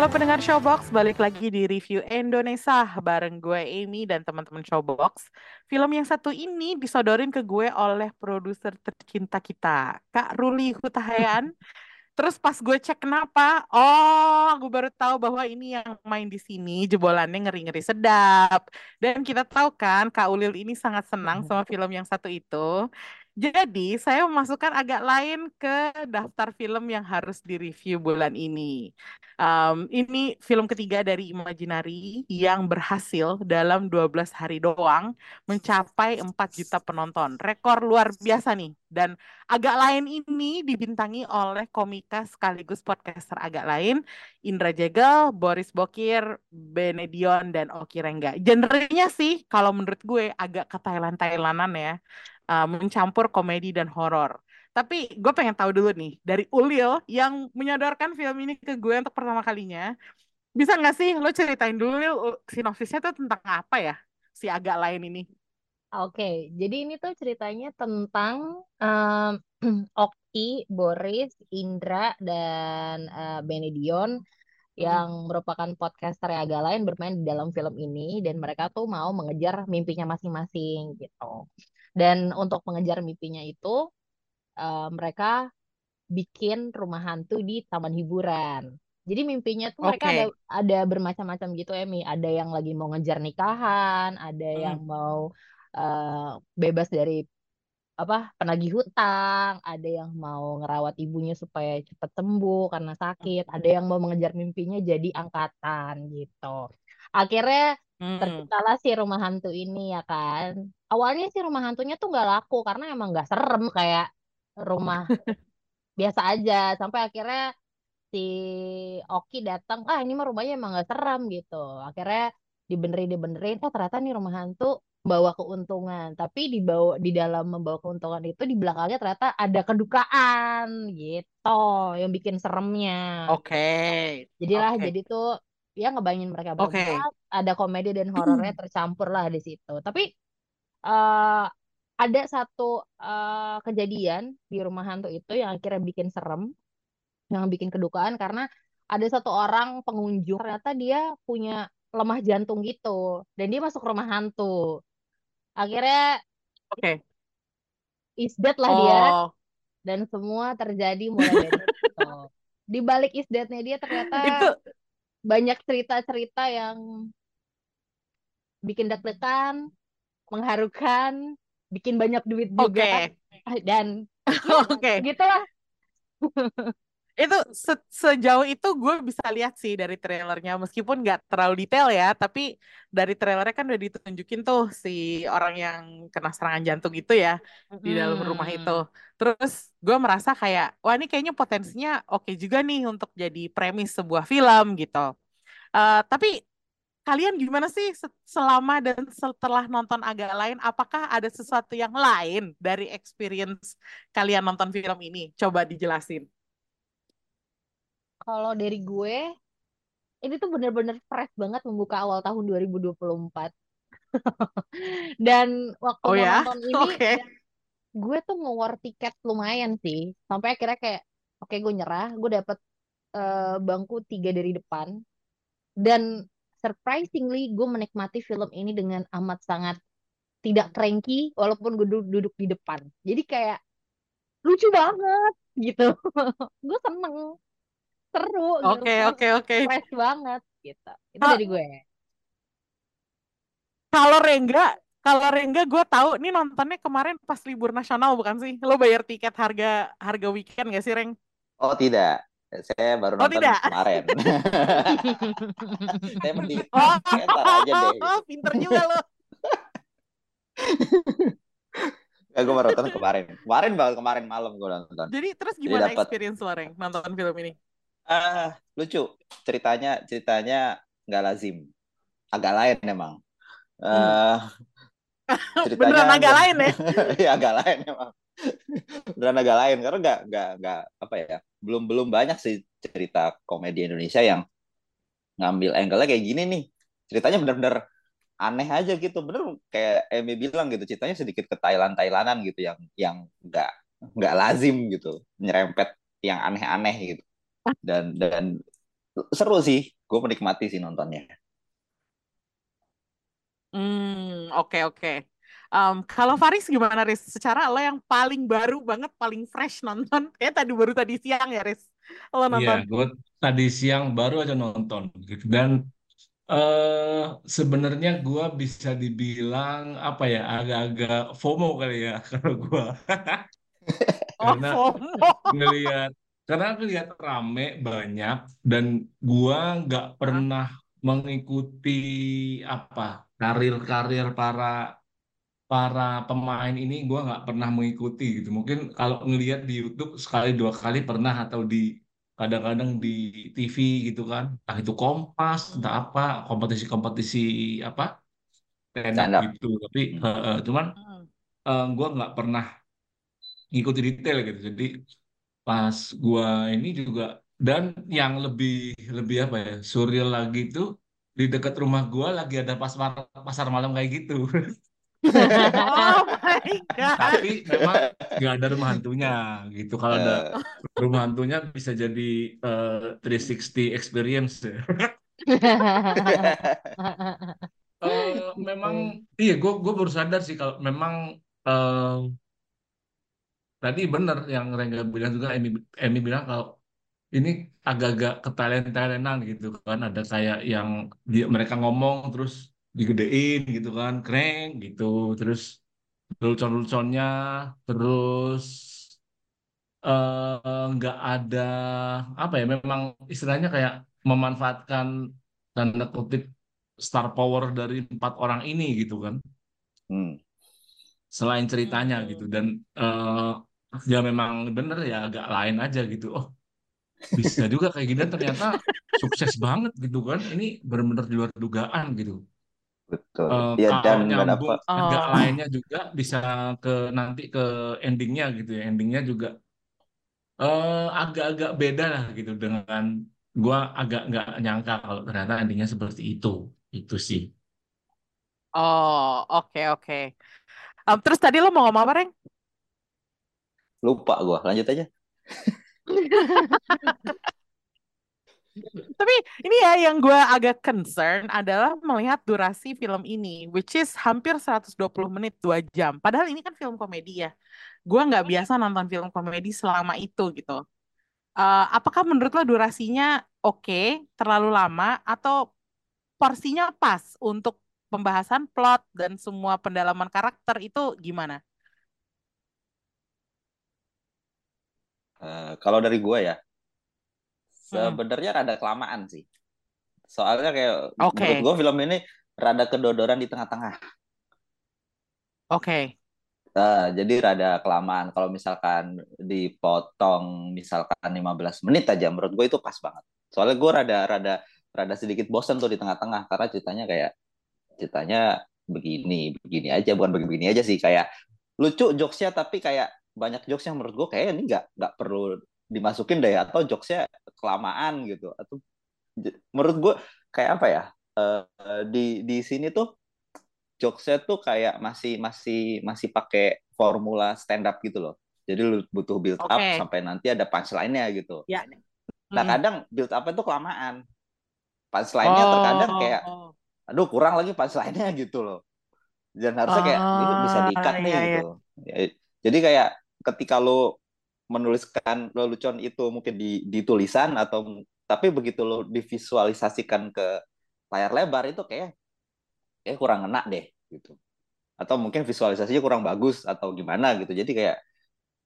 Halo pendengar Showbox, balik lagi di review Indonesia bareng gue Amy dan teman-teman Showbox. Film yang satu ini disodorin ke gue oleh produser tercinta kita, Kak Ruli Hutahayan. Terus pas gue cek kenapa, oh gue baru tahu bahwa ini yang main di sini jebolannya ngeri-ngeri sedap. Dan kita tahu kan Kak Ulil ini sangat senang sama film yang satu itu. Jadi saya memasukkan agak lain ke daftar film yang harus direview bulan ini. Um, ini film ketiga dari Imaginary yang berhasil dalam 12 hari doang mencapai 4 juta penonton. Rekor luar biasa nih. Dan agak lain ini dibintangi oleh komika sekaligus podcaster agak lain Indra Jegel, Boris Bokir, Benedion, dan Oki Rengga. Genrenya sih kalau menurut gue agak ke Thailand-Thailandan ya. Uh, mencampur komedi dan horor. Tapi gue pengen tahu dulu nih dari Ulil yang menyodorkan film ini ke gue untuk pertama kalinya. Bisa nggak sih lo ceritain dulu Lil sinopsisnya tuh tentang apa ya si agak lain ini? Oke, jadi ini tuh ceritanya tentang um, Okti, Boris, Indra, dan uh, Benedion yang merupakan podcaster yang agak lain bermain di dalam film ini dan mereka tuh mau mengejar mimpinya masing-masing gitu. Dan untuk mengejar mimpinya itu uh, mereka bikin rumah hantu di taman hiburan. Jadi mimpinya tuh mereka ada ada bermacam-macam gitu Emi. Ada yang lagi mau ngejar nikahan, ada hmm. yang mau uh, bebas dari apa penagih hutang, ada yang mau ngerawat ibunya supaya cepat sembuh karena sakit, ada yang mau mengejar mimpinya jadi angkatan gitu. Akhirnya hmm. terciptalah si rumah hantu ini ya kan. Awalnya si rumah hantunya tuh nggak laku karena emang nggak serem kayak rumah biasa aja sampai akhirnya si Oki datang ah ini mah rumahnya emang gak seram gitu akhirnya dibenerin dibenerin oh ternyata nih rumah hantu bawa keuntungan tapi di bawah di dalam membawa keuntungan itu di belakangnya ternyata ada kedukaan gitu yang bikin seremnya oke okay. jadilah okay. jadi tuh ya ngebayangin mereka berdua okay. ada komedi dan horornya tercampur lah di situ tapi uh, ada satu uh, kejadian di rumah hantu itu yang akhirnya bikin serem, yang bikin kedukaan karena ada satu orang pengunjung ternyata dia punya lemah jantung gitu dan dia masuk rumah hantu. Akhirnya oke. Okay. Is dead lah oh. dia. Dan semua terjadi mulai dari itu. Di balik is dead-nya dia ternyata itu banyak cerita-cerita yang bikin deg-degan, mengharukan, bikin banyak duit juga okay. dan oke okay. gitulah itu se sejauh itu gue bisa lihat sih dari trailernya meskipun nggak terlalu detail ya tapi dari trailernya kan udah ditunjukin tuh si orang yang kena serangan jantung itu ya hmm. di dalam rumah itu terus gue merasa kayak wah ini kayaknya potensinya oke juga nih untuk jadi premis sebuah film gitu uh, tapi kalian gimana sih selama dan setelah nonton agak lain? Apakah ada sesuatu yang lain dari experience kalian nonton film ini? Coba dijelasin. Kalau dari gue, ini tuh bener-bener fresh banget membuka awal tahun 2024. dan waktu oh, ya? nonton ini, okay. gue tuh ngewar tiket lumayan sih. Sampai akhirnya kayak, oke okay, gue nyerah, gue dapet uh, bangku tiga dari depan. Dan surprisingly gue menikmati film ini dengan amat sangat tidak cranky walaupun gue duduk, duduk di depan jadi kayak lucu banget gitu gue seneng seru gitu Oke, fresh, oke, oke. fresh banget gitu itu Ah. dari gue Kalau Rengga, kalau Rengga gue tahu nih nontonnya kemarin pas libur nasional bukan sih? Lo bayar tiket harga harga weekend gak sih, Reng? Oh tidak, saya baru Oh, nonton tidak. kemarin. Saya mending Oh, ntar aja deh. gitu. pinter juga lo. Ya, gue baru nonton kemarin. Kemarin banget kemarin malam gue nonton. Jadi terus Jadi gimana dapat experience lo, Reng, nonton film ini? Ah lucu ceritanya ceritanya nggak lazim, agak lain emang. Eh ceritanya Hmm. Beneran agak lain ya? Iya agak lain emang. Beneran agak lain karena nggak nggak nggak apa ya belum belum banyak sih cerita komedi Indonesia yang ngambil angle-nya kayak gini nih. Ceritanya bener-bener aneh aja gitu bener kayak Emi bilang gitu ceritanya sedikit ke Thailand Thailandan gitu yang yang nggak nggak lazim gitu nyerempet yang aneh-aneh gitu dan dan seru sih gue menikmati sih nontonnya Hmm, oke oke. Em, kalau Faris gimana, Riz? Secara lo yang paling baru banget, paling fresh nonton, kayak tadi baru tadi siang ya, Riz? Lo Iya, nonton? gue tadi siang baru aja nonton gitu dan eh sebenarnya gue bisa dibilang apa ya agak-agak FOMO kali ya kalau gue Oh, karena FOMO. ngelihat karena aku lihat rame banyak dan gua nggak pernah mengikuti apa karir-karir para para pemain ini gua nggak pernah mengikuti gitu. Mungkin kalau ngelihat di YouTube sekali dua kali pernah atau di kadang-kadang di TV gitu kan. Entah itu Kompas entah apa kompetisi-kompetisi apa up. gitu. Tapi eh, eh, cuman eh, gua nggak pernah ngikuti detail gitu. Jadi pas gua ini juga dan yang lebih lebih apa ya surreal lagi itu di dekat rumah gua lagi ada pasar pasar malam kayak gitu Oh my God. tapi memang nggak ada rumah hantunya gitu kalau ada Eh, rumah hantunya bisa jadi eh, 360 experience ya. Eh, memang iya gue gue baru sadar sih kalau memang eh, tadi benar yang Rengga bilang juga Emi Emi bilang kalau ini agak-agak ketalent-talentan gitu kan. Ada kayak yang dia, mereka ngomong terus digedein gitu kan keren gitu. Terus lelucon-leluconnya terus eh, nggak ada apa ya memang istilahnya kayak memanfaatkan tanda kutip star power dari empat orang ini gitu kan. Hmm. selain ceritanya gitu. Dan eh, ya memang bener ya agak lain aja gitu. Oh bisa juga kayak gini dan ternyata sukses banget gitu kan. Ini benar-benar di luar dugaan gitu. Betul. Eh, ya dan nyambung apa agak Oh. lainnya juga bisa ke nanti ke endingnya gitu ya. Endingnya juga eh agak-agak beda lah gitu dengan gua agak nggak nyangka kalau ternyata endingnya seperti itu. Itu sih. Oh, oke oke. Em, terus tadi lo mau ngomong apa, Reng? Lupa gue lanjut aja Tapi ini ya yang gue agak concern adalah melihat durasi film ini, which is hampir 120 menit, 2 jam. Padahal ini kan film komedi ya. Gue nggak biasa nonton film komedi selama itu gitu. Eh, apakah menurut lo durasinya oke, terlalu lama, atau porsinya pas untuk pembahasan plot dan semua pendalaman karakter itu gimana? Eh, kalau dari gue ya Hmm. sebenarnya rada kelamaan sih. Soalnya kayak Oke, menurut gue film ini rada kedodoran di tengah-tengah. Oke. Eh, jadi rada kelamaan. Kalau misalkan dipotong misalkan 15 menit aja menurut gue itu pas banget. Soalnya gue rada rada rada sedikit bosen tuh di tengah-tengah karena ceritanya kayak ceritanya begini begini aja. Bukan begini aja sih kayak lucu jokesnya tapi kayak banyak jokes yang menurut gue kayak ini nggak nggak perlu dimasukin deh atau jokesnya kelamaan gitu atau menurut gue kayak apa ya eh, di di sini tuh jokesnya tuh kayak masih masih masih pakai formula stand up gitu loh jadi lu butuh build up sampai nanti ada punchline-nya gitu Ya. nah Hmm. kadang build up itu kelamaan punchline-nya terkadang kayak Oh. aduh kurang lagi punchline-nya gitu loh dan harusnya kayak ini bisa Ah, diikat nih iya, iya. gitu Ya, jadi kayak ketika lu menuliskan lelucon itu mungkin di, di tulisan atau tapi begitu lo divisualisasikan ke layar lebar itu kayak kayak kurang enak deh gitu. Atau mungkin visualisasinya kurang bagus atau gimana gitu. Jadi kayak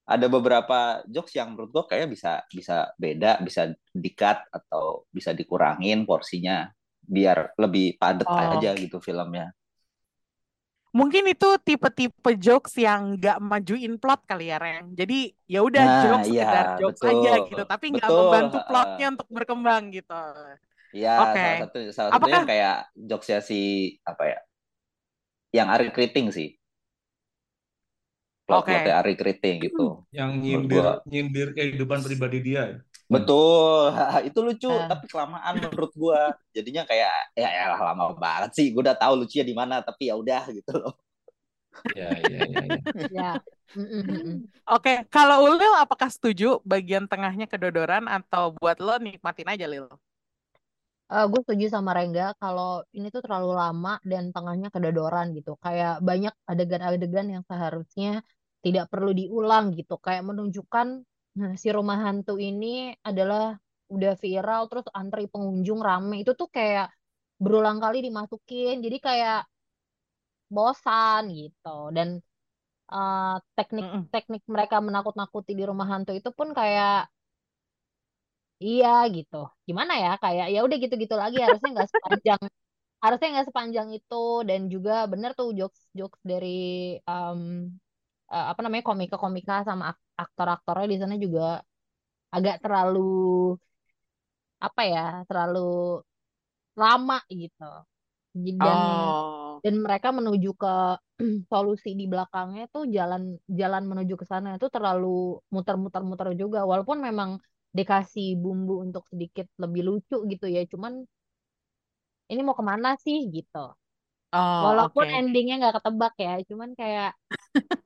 ada beberapa jokes yang menurut gue kayak bisa bisa beda bisa dikat atau bisa dikurangin porsinya biar lebih padat Oh. aja gitu filmnya Mungkin itu tipe-tipe jokes yang nggak majuin plot kali ya, Reng. Jadi ya udah Nah, jokes iya, sekedar jokes betul. aja gitu, tapi nggak membantu plotnya untuk berkembang gitu. Iya, Oke. salah satu salah Apakah- satunya kayak jokesnya si apa ya? Yang Ari Kriting sih. Plot plotnya Ari Kriting gitu. Yang Menurut nyindir gua- nyindir kehidupan pribadi dia. Betul, itu lucu Ah. tapi kelamaan menurut gua. Jadinya kayak ya ya lama banget sih. Gua udah tahu lucunya di mana tapi ya udah gitu loh. Ya, ya, ya, ya. Ya. Mm-mm. Oke, kalau Ulil apakah setuju bagian tengahnya kedodoran atau buat lo nikmatin aja, Lil? Eh, gue setuju sama Rengga kalau ini tuh terlalu lama dan tengahnya kedodoran gitu. Kayak banyak adegan-adegan yang seharusnya tidak perlu diulang gitu. Kayak menunjukkan nah, si rumah hantu ini adalah udah viral terus antri pengunjung rame. Itu tuh kayak berulang kali dimasukin. Jadi kayak bosan gitu. Dan eh, Mm-mm. teknik-teknik mereka menakut-nakuti di rumah hantu itu pun kayak Iya gitu. Gimana ya? Kayak ya udah gitu-gitu lagi harusnya nggak sepanjang harusnya nggak sepanjang itu dan juga bener tuh jokes-jokes dari em, eh, apa namanya komika-komika sama ak- aktor-aktornya di sana juga agak terlalu apa ya? Terlalu lama gitu. Dan Oh. dan mereka menuju ke solusi di belakangnya tuh jalan jalan menuju ke sana itu terlalu muter-muter-muter juga walaupun memang dikasih bumbu untuk sedikit lebih lucu gitu ya cuman ini mau ke mana sih gitu Oh, walaupun oke. endingnya nggak ketebak ya cuman kayak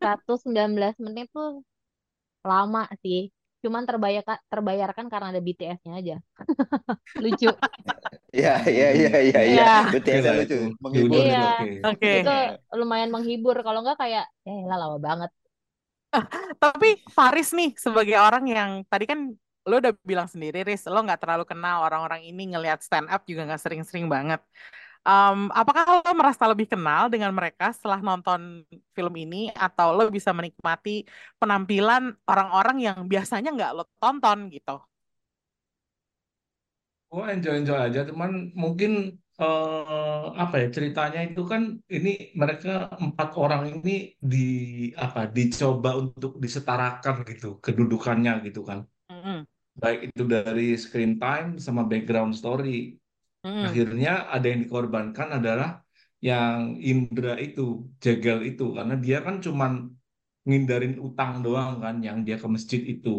119 menit tuh lama sih cuman terbayarkan terbayarkan karena ada BTS-nya aja lucu Iya, iya, iya, iya, iya. Iya. BTS lucu, menghibur. Iya. oke. Oke. itu lumayan menghibur kalau nggak kayak eh lah lama banget Tapi Faris nih sebagai orang yang tadi kan lo udah bilang sendiri, Riz, lo nggak terlalu kenal orang-orang ini ngelihat stand up juga nggak sering-sering banget. Em, apakah lo merasa lebih kenal dengan mereka setelah nonton film ini atau lo bisa menikmati penampilan orang-orang yang biasanya nggak lo tonton gitu? Gue enjoy-enjoy aja, cuman mungkin eh, apa ya ceritanya itu kan ini mereka empat orang ini di apa dicoba untuk disetarakan gitu kedudukannya gitu kan, Mm-mm. baik itu dari screen time sama background story. Mm-mm. Akhirnya ada yang dikorbankan adalah yang Indra itu, Jegel itu, karena dia kan cuman ngindarin utang doang kan, yang dia ke masjid itu.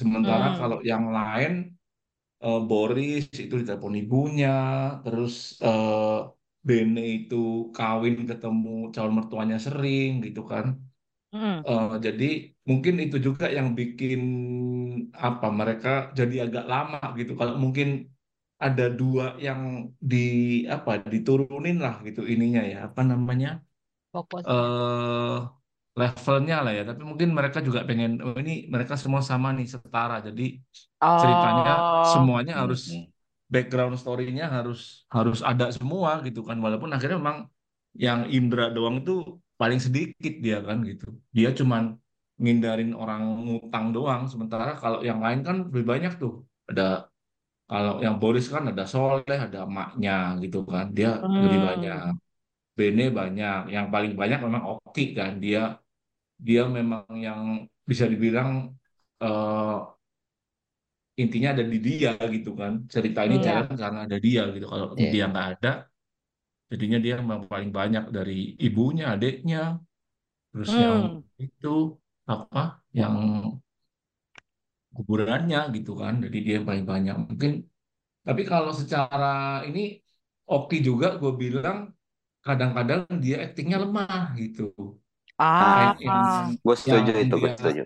Sementara Hmm. kalau yang lain eh, Boris itu ditelepon ibunya, terus eh, Bene itu kawin ketemu calon mertuanya sering gitu kan. Mm-mm. Eh, jadi mungkin itu juga yang bikin apa mereka jadi agak lama gitu. Kalau mungkin ada dua yang di apa diturunin lah gitu ininya ya apa namanya fokusnya eh levelnya lah ya. Tapi mungkin mereka juga pengen oh ini mereka semua sama nih setara. Jadi ceritanya Oh. semuanya harus Hmm. background story-nya harus harus ada semua gitu kan walaupun akhirnya memang yang Indra doang itu paling sedikit dia kan gitu dia cuman ngindarin orang ngutang doang sementara kalau yang lain kan lebih banyak tuh ada kalau yang Boris kan ada Soleh ada emaknya gitu kan dia lebih Hmm. banyak Bene banyak yang paling banyak memang Oki kan dia dia memang yang bisa dibilang eh, intinya ada di dia gitu kan cerita ini. Iya. jalan karena ada dia gitu kalau Iya. dia nggak ada jadinya dia memang paling banyak dari ibunya adiknya terus yang Hmm. itu apa yang kuburannya gitu kan. Jadi dia yang paling banyak. Mungkin tapi kalau secara ini Oki juga gue bilang kadang-kadang dia aktingnya lemah gitu. Ah. Gue setuju yang itu, gue setuju.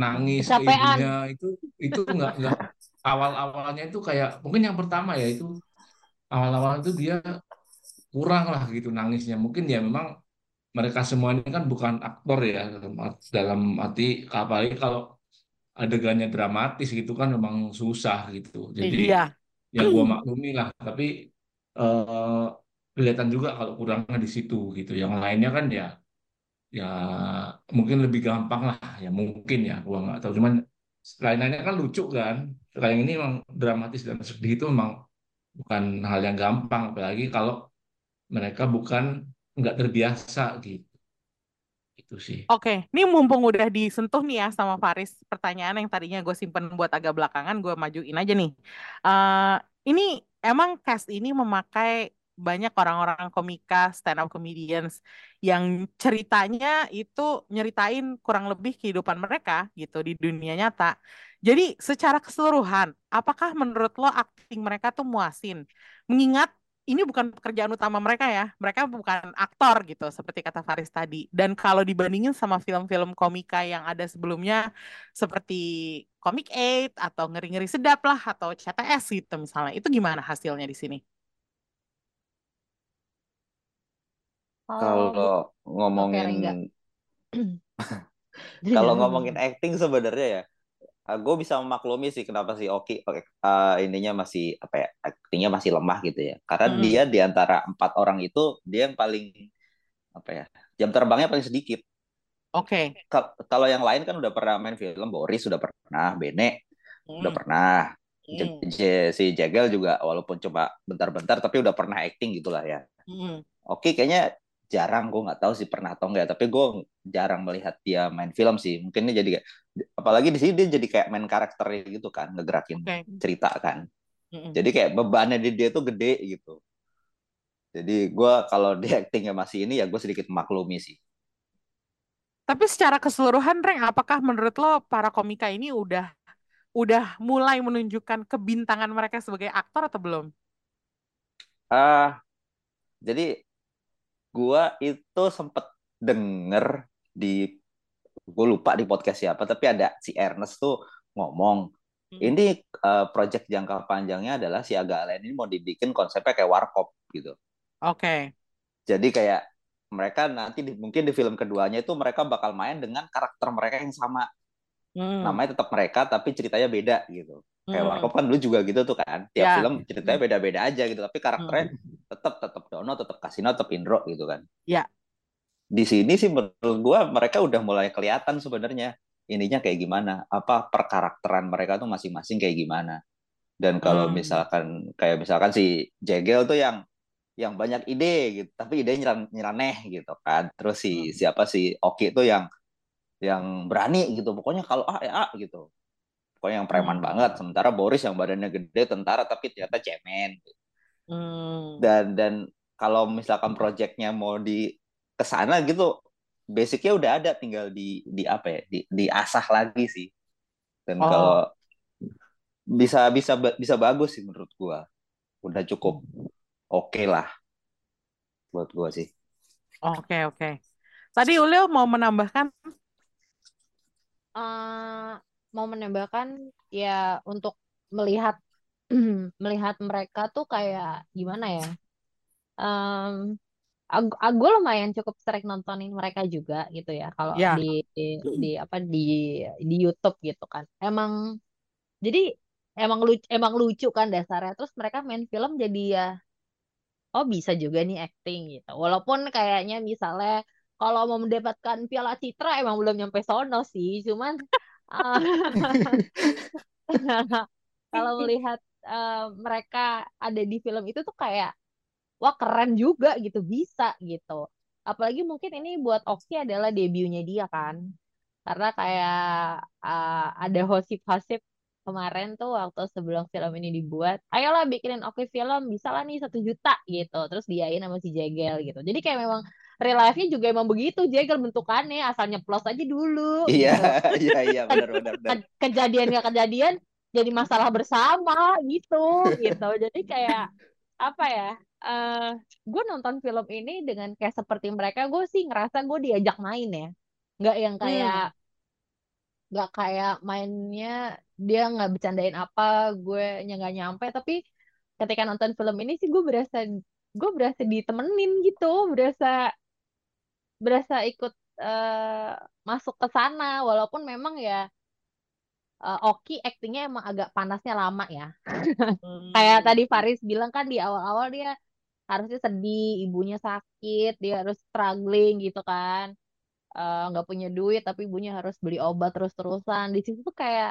nangis ke ibunya itu itu nggak nggak. Awal-awalnya itu kayak mungkin yang pertama ya itu awal-awal itu dia kurang lah gitu nangisnya. Mungkin ya memang mereka semua ini kan bukan aktor ya dalam arti apalagi kalau adegannya dramatis gitu kan memang susah gitu. Jadi Iya. ya gua maklumi lah. Tapi eh, kelihatan juga kalau kurangnya di situ gitu. Yang lainnya kan ya ya mungkin lebih gampang lah ya mungkin ya gua nggak tahu. Cuman lain-lainnya kan lucu kan. Kayak yang ini memang dramatis dan sedih itu memang bukan hal yang gampang. Apalagi kalau mereka bukan nggak terbiasa gitu. Itu sih. Oke, ini mumpung udah disentuh nih ya sama Faris, pertanyaan yang tadinya gue simpen buat agak belakangan, gue majuin aja nih. Eh ini emang cast ini memakai banyak orang-orang komika, stand up comedians yang ceritanya itu nyeritain kurang lebih kehidupan mereka gitu di dunia nyata. Jadi secara keseluruhan, apakah menurut lo akting mereka tuh muasin? Mengingat ini bukan pekerjaan utama mereka ya. Mereka bukan aktor gitu, seperti kata Faris tadi. Dan kalau dibandingin sama film-film komika yang ada sebelumnya, seperti Comic Aid atau Ngeri-Ngeri Sedap lah, atau CTS gitu misalnya. Itu gimana hasilnya di sini? Kalau ngomongin Rengga. kalau ngomongin acting sebenarnya ya, gue bisa memaklumi sih kenapa sih Oki oke, eh, ininya masih apa ya, actingnya masih lemah gitu ya. Karena Mm-mm. dia di antara empat orang itu dia yang paling apa ya, jam terbangnya paling sedikit. Oke. Kal- Kalau yang lain kan udah pernah main film, Boris sudah pernah, Bene udah Mm, pernah, mm, Je- si Jegel juga walaupun coba bentar-bentar tapi udah pernah acting gitulah ya. mm. Oke, kayaknya jarang gue nggak tahu sih pernah atau enggak, tapi gue jarang melihat dia main film sih. Mungkin ini jadi kayak, apalagi di sini dia jadi kayak main karakter gitu kan, ngegerakin Oke. cerita kan. Mm-mm. Jadi kayak bebannya di dia tuh gede gitu. Jadi gue kalau di actingnya masih ini ya gue sedikit maklumi sih. Tapi secara keseluruhan, Reng, apakah menurut lo para komika ini udah udah mulai menunjukkan kebintangan mereka sebagai aktor atau belum? Ah, jadi gue itu sempet denger di gue lupa di podcast siapa, tapi ada si Ernest tuh ngomong Mm. ini eh, project jangka panjangnya adalah si Aga Alen ini mau dibikin konsepnya kayak warkop gitu. Oke. Jadi kayak mereka nanti di- mungkin di film keduanya itu mereka bakal main dengan karakter mereka yang sama. Mm, Namanya tetap mereka tapi ceritanya beda gitu. Kayak mm, warkop kan dulu juga gitu tuh kan. Tiap Ya. film ceritanya beda-beda aja gitu, tapi karakternya mm. tetap tetap Dono, tetap Kasino, tetap Indro gitu kan. Ya. Di sini sih menurut gua mereka udah mulai kelihatan sebenarnya ininya kayak gimana, apa perkarakteran mereka tuh masing-masing kayak gimana. Dan kalau Hmm. misalkan kayak misalkan si Jegel tuh yang yang banyak ide gitu, tapi ide nyeran, nyeraneh gitu kan. Terus si Hmm. siapa si Oki tuh yang yang berani gitu. Pokoknya kalau A ya A gitu. Pokoknya yang preman Hmm. banget. Sementara Boris yang badannya gede tentara tapi ternyata cemen. Hmm. Dan dan kalau misalkan proyeknya mau di ke sana gitu, basicnya udah ada, tinggal di di apa ya, di diasah lagi sih. Dan Oh. kalau bisa bisa bisa bagus sih menurut gua. Udah cukup oke lah buat gua sih. Oke, oke. Tadi Ulil mau menambahkan? eh mau menambahkan ya untuk melihat melihat mereka tuh kayak gimana ya? Aku, aku lumayan cukup sering nontonin mereka juga gitu ya kalau Ya. di, di di apa di di YouTube gitu kan. Emang jadi emang lucu emang lucu kan dasarnya. Terus mereka main film jadi ya oh bisa juga nih acting gitu. Walaupun kayaknya misalnya kalau mau mendapatkan Piala Citra emang belum nyampe sono sih. Cuman eh, kalau melihat eh, mereka ada di film itu tuh kayak wah keren juga gitu bisa gitu. Apalagi mungkin ini buat Oki adalah debutnya dia kan. Karena kayak eh, ada hosip-hosip kemarin tuh waktu sebelum film ini dibuat, ayolah bikinin Oki film, bisa lah nih satu juta gitu. Terus diain sama si Jegel gitu. Jadi kayak memang real life-nya juga emang begitu Jegel bentukannya, asal nyeplos aja dulu Iya, gitu. iya iya benar benar benar. Ke- Kejadian gak kejadian jadi masalah bersama gitu gitu. Jadi kayak apa ya? Eh gue nonton film ini dengan kayak seperti mereka, gue sih ngerasa gue diajak main ya, nggak yang Hmm. kayak nggak kayak mainnya dia nggak bercandain apa, gue nggak nyampe. Tapi ketika nonton film ini sih gue berasa gue berasa ditemenin gitu, berasa berasa ikut eh, masuk ke sana, walaupun memang ya eh, Oki aktingnya emang agak panasnya lama ya. Hmm. Kayak tadi Faris bilang kan di awal-awal dia harusnya sedih, ibunya sakit, dia harus struggling gitu kan. Eh, nggak punya duit tapi ibunya harus beli obat terus-terusan. Di situ tuh kayak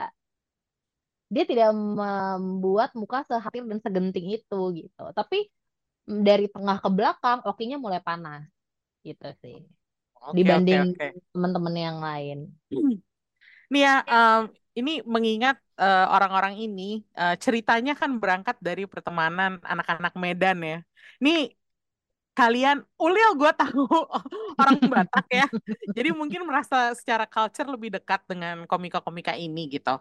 dia tidak membuat muka sehatil dan segenting itu gitu. Tapi mm, dari tengah ke belakang Okinya mulai panas gitu sih. Oke, Dibanding oke, oke. teman-teman yang lain. Ya, em, ini mengingat eh, orang-orang ini eh, ceritanya kan berangkat dari pertemanan anak-anak Medan ya. Nih kalian, Ulil gue tahu orang Batak ya, jadi mungkin merasa secara culture lebih dekat dengan komika-komika ini gitu.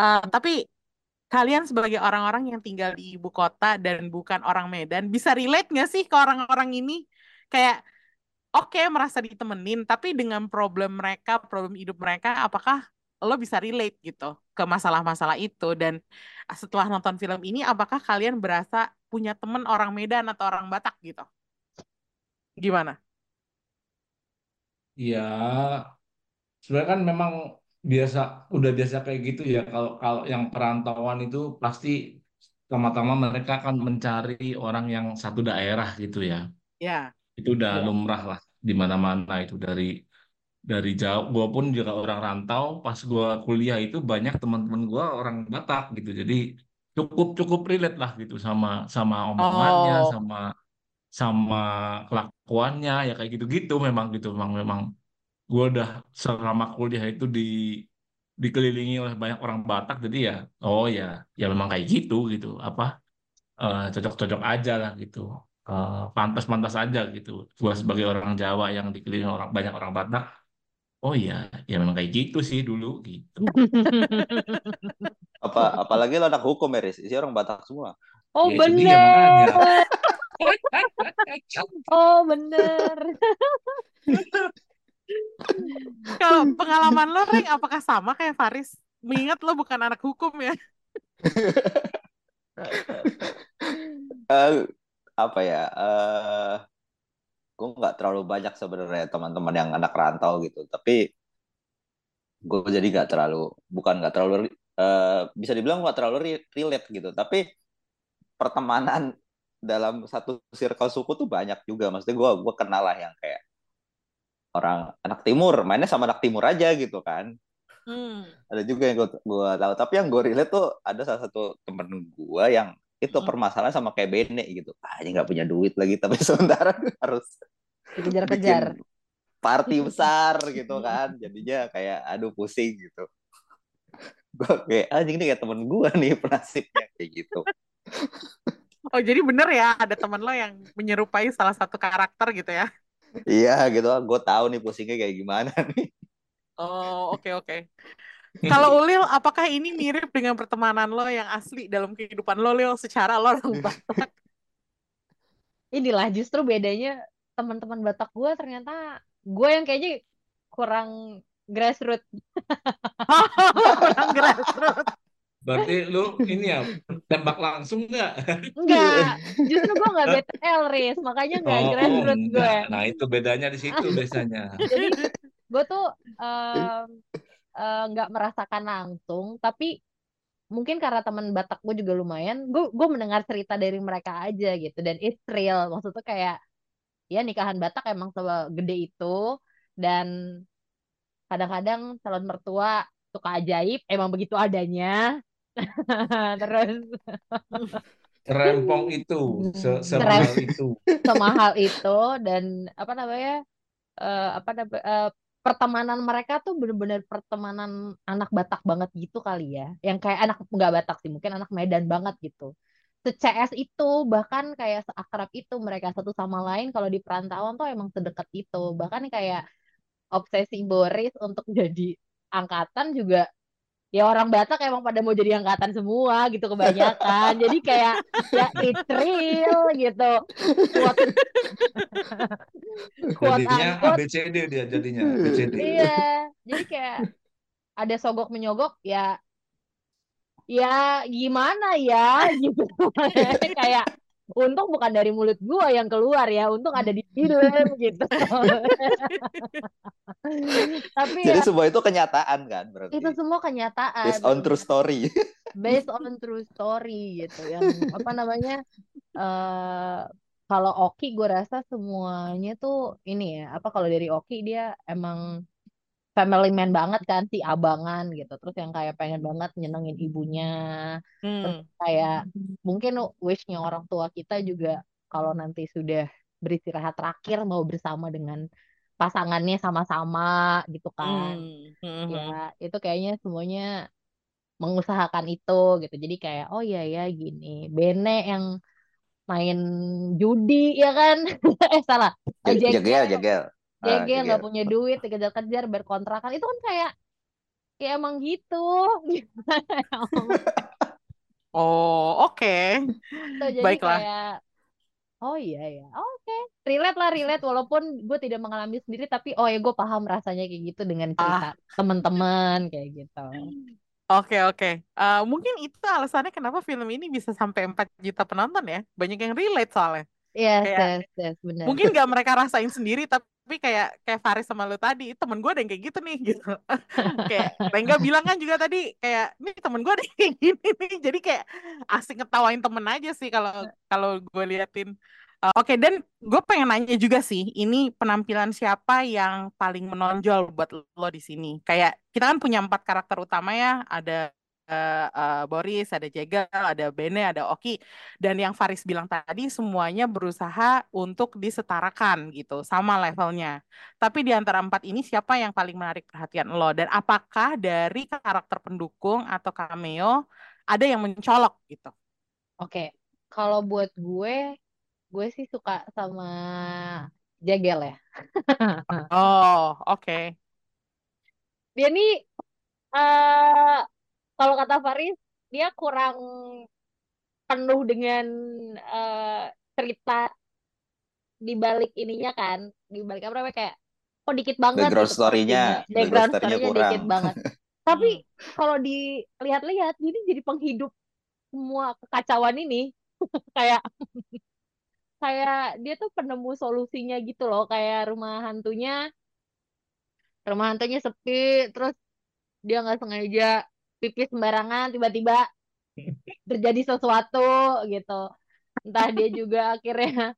Eh, tapi kalian sebagai orang-orang yang tinggal di ibu kota dan bukan orang Medan, bisa relate nggak sih ke orang-orang ini? Kayak oke merasa ditemenin, tapi dengan problem mereka, problem hidup mereka, apakah lo bisa relate gitu ke masalah-masalah itu? Dan setelah nonton film ini, apakah kalian berasa punya temen orang Medan atau orang Batak gitu? Gimana? Ya, sebenarnya kan memang biasa, udah biasa kayak gitu ya. Kalau kalau yang perantauan itu pasti pertama-tama mereka akan mencari orang yang satu daerah gitu ya. Ya, Itu udah Iya. lumrah lah di mana-mana itu dari dari jauh. Gua pun juga orang rantau. Pas gua kuliah itu banyak teman-teman gua orang Batak gitu. Jadi cukup cukup relate lah gitu sama sama omongannya, oh, sama sama kelakuannya ya kayak gitu-gitu memang gitu memang memang gue udah selama kuliah itu di dikelilingi oleh banyak orang Batak jadi ya oh ya ya memang kayak gitu gitu apa eh, cocok-cocok aja lah gitu Eh, pantas-pantas aja gitu gue sebagai orang Jawa yang dikelilingi orang banyak orang Batak oh iya ya memang kayak gitu sih dulu gitu Apa apalagi lo anak hukum ya, Riz? Isi orang Batak semua. Oh ya bener, oh bener. kalau pengalaman lo, Reng, apakah sama kayak Faris? Mengingat lo bukan anak hukum ya. Eh, apa ya? Eh, gue nggak terlalu banyak sebenarnya teman-teman yang anak rantau gitu. Tapi gue jadi nggak terlalu, bukan nggak terlalu, eh, bisa dibilang nggak terlalu re- relate gitu. Tapi pertemanan dalam satu circle suku tuh banyak juga. Maksudnya gue gue kenal lah yang kayak orang anak timur, mainnya sama anak timur aja gitu kan. Hmm. ada juga yang gue gua tahu tapi yang gue relate tuh ada salah satu temen gue yang itu permasalahan sama kayak Bene gitu. Ah ini nggak punya duit lagi tapi sementara harus Dikejar-kejar. party besar gitu kan. Jadinya kayak aduh pusing gitu. Gue kayak anjing ini kayak temen gue nih penasibnya kayak gitu. Oh, jadi bener ya ada teman lo yang menyerupai salah satu karakter gitu ya? iya gitu. Gue tahu nih pusingnya kayak gimana nih. Oh, oke oke. Kalau Ulil, apakah ini mirip dengan pertemanan lo yang asli dalam kehidupan lo, Lil, secara lo orang Batak? Inilah justru bedanya teman-teman Batak gue ternyata gue yang kayaknya kurang grassroots. Orang grassroots. berarti lu ini ya tembak langsung nggak Enggak, justru gue nggak BTL, Riz. Makanya nggak Oh, grassroots gue. Nah, itu bedanya di situ biasanya. Jadi gue tuh em, eh, nggak merasakan langsung, tapi mungkin karena teman Batak gue juga lumayan, gue gue mendengar cerita dari mereka aja gitu dan it's real. Maksudnya kayak ya nikahan Batak emang segede itu dan kadang-kadang calon mertua suka ajaib, emang begitu adanya. Terus Rempong itu, se semahal itu. semahal itu dan apa namanya eh, apa namanya eh, pertemanan mereka tuh bener-bener pertemanan anak Batak banget gitu kali ya. Yang kayak anak nggak Batak sih mungkin anak Medan banget gitu. se-CS itu bahkan kayak seakrab itu mereka satu sama lain kalau di perantauan tuh emang sedekat itu. Bahkan kayak obsesi Boris untuk jadi angkatan juga ya orang Batak emang pada mau jadi angkatan semua gitu kebanyakan. Jadi kayak ya it's real gitu. Quote Jadinya ABCD dia jadinya, ABCD. iya jadi kayak ada sogok menyogok ya ya gimana ya? Gitu. Kayak untung bukan dari mulut gua yang keluar ya untung ada di film gitu tapi Jadi ya semua itu kenyataan kan itu berarti. semua kenyataan Based on true story. based on true story gitu yang apa namanya eh kalau Oki gue rasa semuanya tuh ini ya apa kalau dari Oki dia emang family man banget kan si abangan gitu terus yang kayak pengen banget nyenengin ibunya terus Hmm. kayak mungkin wishnya orang tua kita juga kalau nanti sudah beristirahat terakhir mau bersama dengan pasangannya sama-sama gitu kan Hmm. Hmm. hmm. ya itu kayaknya semuanya mengusahakan itu gitu jadi kayak oh iya ya gini Bene yang main judi ya kan eh salah Eh, Jag- Jegel Ah, Jegel nggak jagel. punya duit dikejar-kejar berkontrakan itu kan kayak ya emang gitu Oh, oke. Gitu, jadi Baiklah. kayak oh iya ya oke relate lah relate walaupun gue tidak mengalami sendiri tapi oh ya gue paham rasanya kayak gitu dengan cerita Ah, teman-teman kayak gitu oke oke. Eh, mungkin itu alasannya kenapa film ini bisa sampai 4 juta penonton ya. Banyak yang relate soalnya. Yes Kayak yes yes benar mungkin gak mereka rasain sendiri tapi kayak kayak Faris sama lu tadi temen gue ada yang kayak gitu nih gitu. Kayak Rengga bilang kan juga tadi kayak ini temen gue ada yang kayak gini nih. Jadi kayak asik ngetawain temen aja sih kalau kalau gue liatin. Uh, Oke dan gue pengen nanya juga sih ini penampilan siapa yang paling menonjol buat lo di sini? Kayak kita kan punya empat karakter utama ya ada eh, Boris ada Jegel ada Bene ada Oki dan yang Faris bilang tadi semuanya berusaha untuk disetarakan gitu, sama levelnya. Tapi di antara empat ini siapa yang paling menarik perhatian lo? Dan apakah dari karakter pendukung atau cameo ada yang mencolok gitu? oke kalau buat gue gue sih suka sama Jegel ya Oh, oke. dia nih eh kalau kata Faris dia kurang penuh dengan eh, cerita di balik ininya kan. Di balik apa namanya kayak kok dikit banget Background gitu story-nya, background background story-nya story-nya kurang. dikit banget. Tapi Hmm. kalau dilihat-lihat ini jadi penghidup semua kekacauan ini. Kayak kayak dia tuh penemu solusinya gitu loh. Kayak rumah hantunya rumah hantunya sepi terus dia nggak sengaja pipis sembarangan tiba-tiba terjadi sesuatu gitu. Entah dia juga akhirnya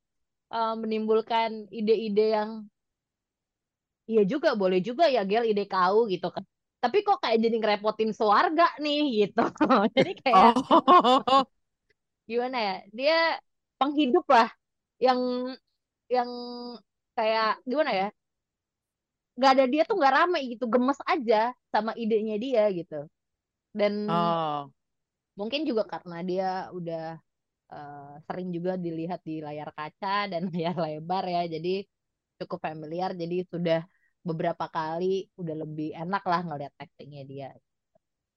eh, menimbulkan ide-ide yang iya juga boleh juga ya Gel ide kau gitu kan. Tapi kok kayak jadi ngerepotin keluarga nih gitu. Jadi kayak Oh, gimana ya dia penghidup lah yang yang kayak gimana ya nggak ada dia tuh nggak rame gitu gemes aja sama idenya dia gitu dan oh, mungkin juga karena dia udah eh, sering juga dilihat di layar kaca dan layar lebar ya jadi cukup familiar jadi sudah beberapa kali udah lebih enak lah ngeliat actingnya dia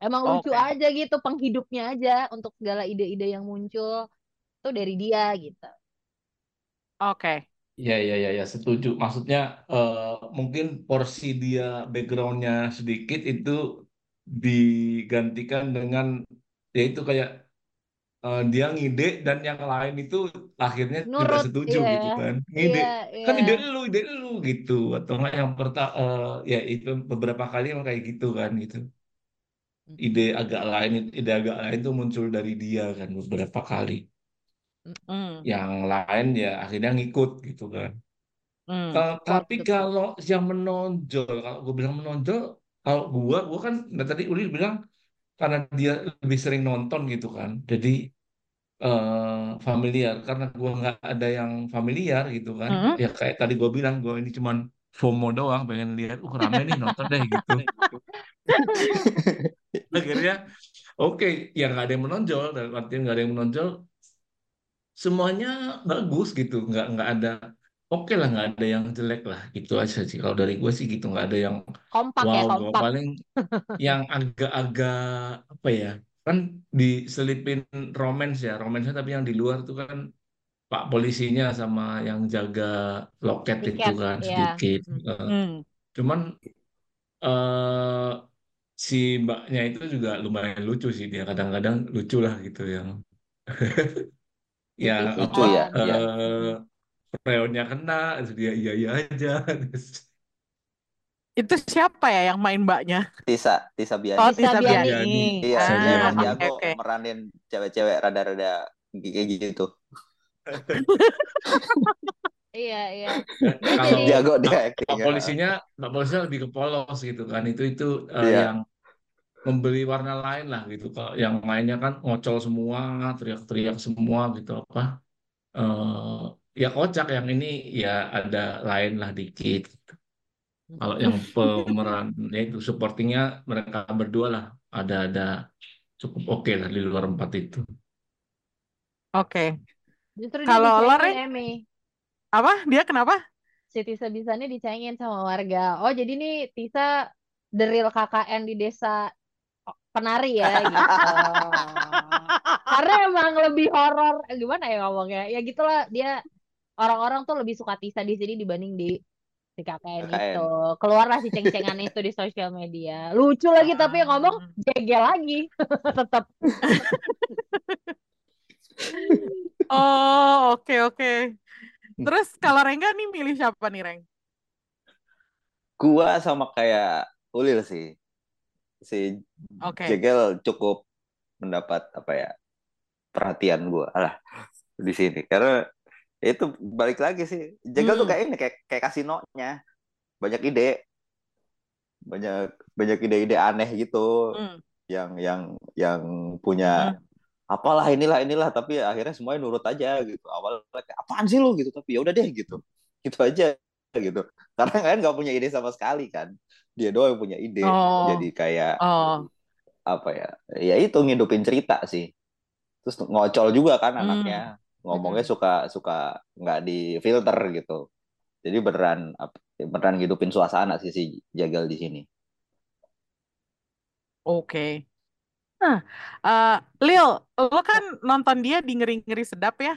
emang lucu oke. aja gitu penghidupnya aja untuk segala ide-ide yang muncul tuh dari dia gitu Oke. Ya, ya, ya, ya, setuju. Maksudnya eh, mungkin porsi dia backgroundnya sedikit itu digantikan dengan ya itu kayak eh, dia ngide dan yang lain itu akhirnya nurut setuju iya gitu kan. iya Ngide, kan iya ide lu, ide lu gitu. Atau enggak yang pertama ya itu beberapa kali emang kayak gitu kan gitu. Ide agak lain, ide agak lain itu muncul dari dia kan beberapa kali. Hmm, Yang lain ya akhirnya ngikut gitu kan. Ta- tapi kalau yang menonjol, kalau gue bilang menonjol, kalau gua, gua kan nah tadi Uli bilang karena dia lebih sering nonton gitu kan, jadi eh, familiar. Karena gua nggak ada yang familiar gitu kan, Hmm. ya kayak tadi gua bilang, gua ini cuman FOMO doang, pengen lihat, uh rame nih nonton deh gitu. Akhirnya, oke, ya nggak ada yang menonjol, dalam artian nggak ada yang menonjol, semuanya bagus gitu, nggak nggak ada, oke lah nggak ada yang jelek lah, gitu aja sih. Kalau dari gue sih gitu nggak ada yang kompak ya wow, gua kompak paling yang agak-agak apa ya, kan diselipin romance ya, romansnya tapi yang di luar tuh kan Pak polisinya sama yang jaga loket itu tiket kan ya sedikit. Hmm. Eh, Hmm. cuman eh si mbaknya itu juga lumayan lucu sih dia kadang-kadang lucu lah gitu yang ya apa Lucu ya, kan. iya. Freonnya kena terus dia iya iya aja Terus, Itu siapa ya yang main mbaknya? Tisa, Tisa Biani. Oh, Tisa Tisa Biani. Biani. Iya, Tisa Ah, dia oke aku oke. meranin cewek-cewek rada-rada kayak gitu. Iya, iya. Dia kalau Jago dia actingnya. polisinya Pak polisinya lebih ke polos gitu kan itu itu eh, Iya. yang memberi warna lain lah gitu kalau yang lainnya kan ngocol semua teriak-teriak semua gitu apa eh ya kocak yang ini ya ada lain lah dikit gitu. Kalau yang pemeran ya itu supportingnya mereka berdua lah ada ada cukup oke lah di luar empat itu. Oke. justru dia Kalau lo, dicengin, Reng, Emi. apa? Dia kenapa? Si Tisa Bisanya dicengin sama warga. Oh, jadi nih Tisa the real KKN di desa penari ya gitu. Karena emang lebih horor. Eh, Gimana ya ngomongnya? Ya gitulah dia orang-orang tuh lebih suka Tisa di sini dibanding di di KKN KKN. itu. Keluarlah si ceng-cengan itu di sosial media. Lucu lagi tapi yang ngomong jegel lagi. Tetap. Oh, oke oke. Terus kalau Rengga nih milih siapa nih, Reng? Gua sama kayak Ulil sih. Si Oke. Jegel cukup mendapat apa ya perhatian gua lah di sini karena itu balik lagi sih. Tuh Hmm. kayak ini kayak kayak kasinonya. Banyak ide. Banyak banyak ide-ide aneh gitu. Hmm. yang yang yang punya Hmm. apalah inilah inilah. Tapi akhirnya semuanya nurut aja gitu. Awalnya kayak apaan sih lu? gitu. Tapi ya udah deh gitu. Gitu aja gitu. Karena kalian nggak punya ide sama sekali kan. Dia doang yang punya ide. Oh. jadi kayak Oh. apa ya? Ya itu ngidupin cerita sih. Terus ngocol juga kan Hmm. anaknya ngomongnya suka suka nggak di filter gitu jadi beneran apa- beneran ngidupin suasana sih si Jagal di sini Oke. Nah, eh, Lil, lo kan nonton dia di Ngeri-Ngeri Sedap ya.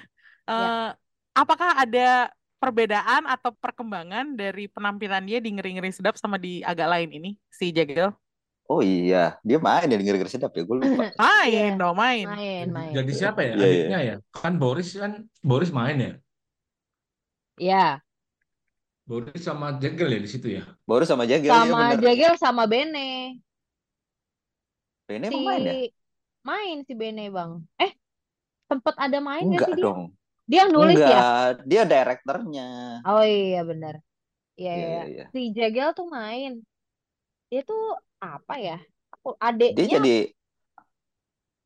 Eh, apakah ada perbedaan atau perkembangan dari penampilan dia di Ngeri-Ngeri Sedap sama di agak lain ini, si Jagel? Oh iya dia main ya ngeri sedap ya gue lupa Main Iya. dong, main. Main, main. Jadi siapa ya Iya, iya. adiknya ya? Kan Boris kan Boris main ya. Ya, Boris sama Jegel ya di situ ya. baru sama Jagal ya sama bener Jagel sama Bene. ini Si main ya main si Bene, Bang. Eh, sempet ada main gak enggak sih dia? dong Dia yang nulis ya? enggak dia direkturnya Oh iya benar. Iya, Iya, iya. iya, iya. Si Jagel tuh main. Dia tuh apa ya? Aku dia adeknya jadi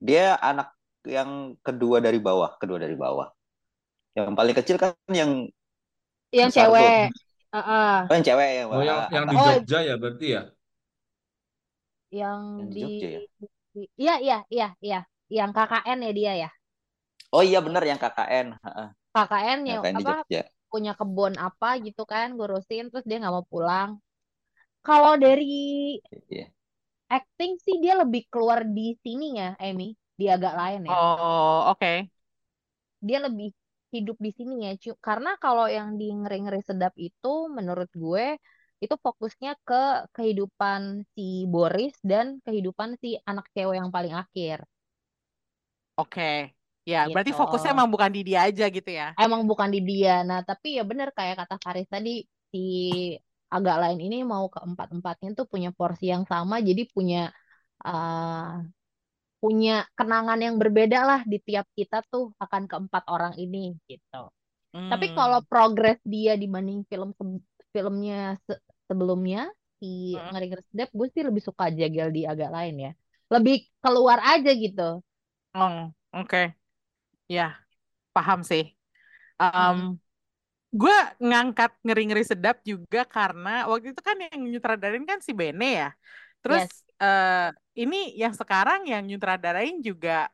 dia anak yang kedua dari bawah kedua dari bawah yang paling kecil kan yang yang tuh. cewek. Heeh. oh, yang cewek yang Oh yang yang di Oh. Jogja ya berarti ya. yang Yang di Jogja ya? di- Iya, iya, iya, iya. Yang KKN ya dia ya. oh iya bener yang KKN Heeh, KKN yang KKN apa punya kebun apa gitu kan ngurusin terus dia nggak mau pulang. Kalau dari Iya. acting sih dia lebih keluar di sini ya, Emmy. Di agak lain ya. Oh, oke. Dia lebih hidup di sini ya. Cu- Karena kalau yang di ngeri-ngeri sedap itu menurut gue itu fokusnya ke kehidupan si Boris dan kehidupan si anak cewek yang paling akhir. Oke. Ya, berarti Gitu. fokusnya emang bukan di dia aja gitu ya. Emang bukan di dia. Nah, tapi ya bener kayak kata Faris tadi si agak lain ini mau ke empat-empatnya tuh punya porsi yang sama jadi punya uh, punya kenangan yang berbeda lah di tiap kita tuh akan keempat orang ini gitu. Tapi Hmm. kalau progres dia dibanding film filmnya se- sebelumnya si Hmm. Ngeri Ngeri Sedap gue sih lebih suka Jagel di agak lain ya. Lebih keluar aja gitu. Oh, oke. Ya, paham sih. Um. Gue ngangkat ngeri-ngeri sedap juga karena waktu itu kan yang nyutradarin kan si Bene ya. Terus eh, ini yang sekarang yang nyutradarain juga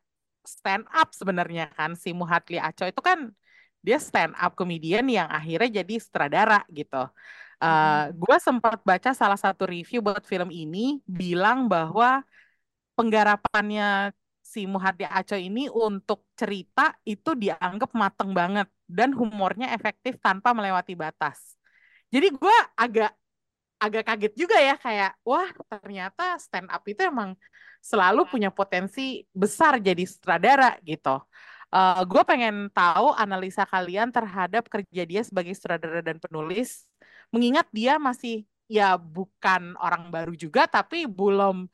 stand up sebenarnya kan si Muhatli Aco itu kan dia stand up comedian yang akhirnya jadi sutradara gitu. Eh, gue sempat baca salah satu review buat film ini bilang bahwa penggarapannya si Muhardi Aco ini untuk cerita itu dianggap mateng banget dan humornya efektif tanpa melewati batas. Jadi gue agak agak kaget juga ya kayak wah ternyata stand up itu emang selalu punya potensi besar jadi sutradara gitu. Eh, gue pengen tahu analisa kalian terhadap kerja dia sebagai sutradara dan penulis, mengingat dia masih ya bukan orang baru juga, tapi belum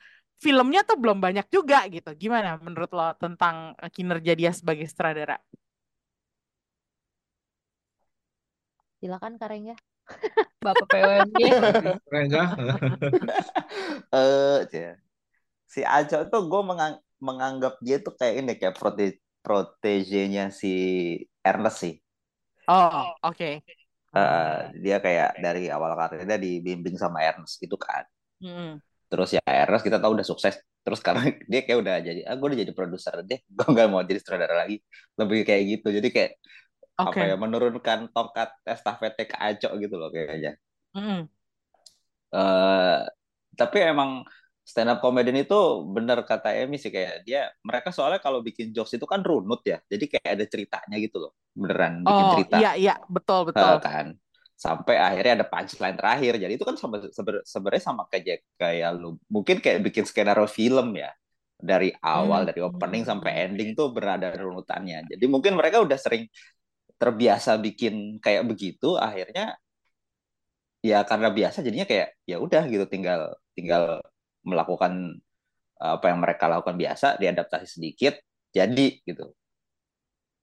filmnya tuh belum banyak juga gitu. Gimana menurut lo tentang kinerja dia sebagai sutradara? Silakan Karengga. Bapak PWMG. Rengga. Eh, si Aco tuh gue mengang- menganggap dia tuh kayak ini kayak prote protegenya si Ernest sih. Oh, oke. Eh, dia kayak dari awal karirnya dibimbing sama Ernest gitu kan. Mm-mm. Terus ya Ernest kita tahu udah sukses. Terus sekarang dia kayak udah jadi, ah gue udah jadi produser deh. Gue nggak mau jadi sutradara lagi. Lebih kayak gitu. Jadi kayak Oke. apa ya menurunkan tongkat estafete ke Aco gitu loh kayaknya. Mm-mm. eh tapi emang stand up comedian itu bener kata Emi sih kayak dia mereka soalnya kalau bikin jokes itu kan runut ya jadi kayak ada ceritanya gitu loh beneran bikin Oh, cerita iya iya, betul betul. kan sampai akhirnya ada punchline terakhir jadi itu kan sama seber- sebenarnya sama kayak kayak lu mungkin kayak bikin skenario film ya dari awal Hmm. dari opening sampai ending tuh berada runutannya jadi mungkin mereka udah sering terbiasa bikin kayak begitu akhirnya ya karena biasa jadinya kayak ya udah gitu tinggal tinggal melakukan apa yang mereka lakukan biasa diadaptasi sedikit jadi gitu.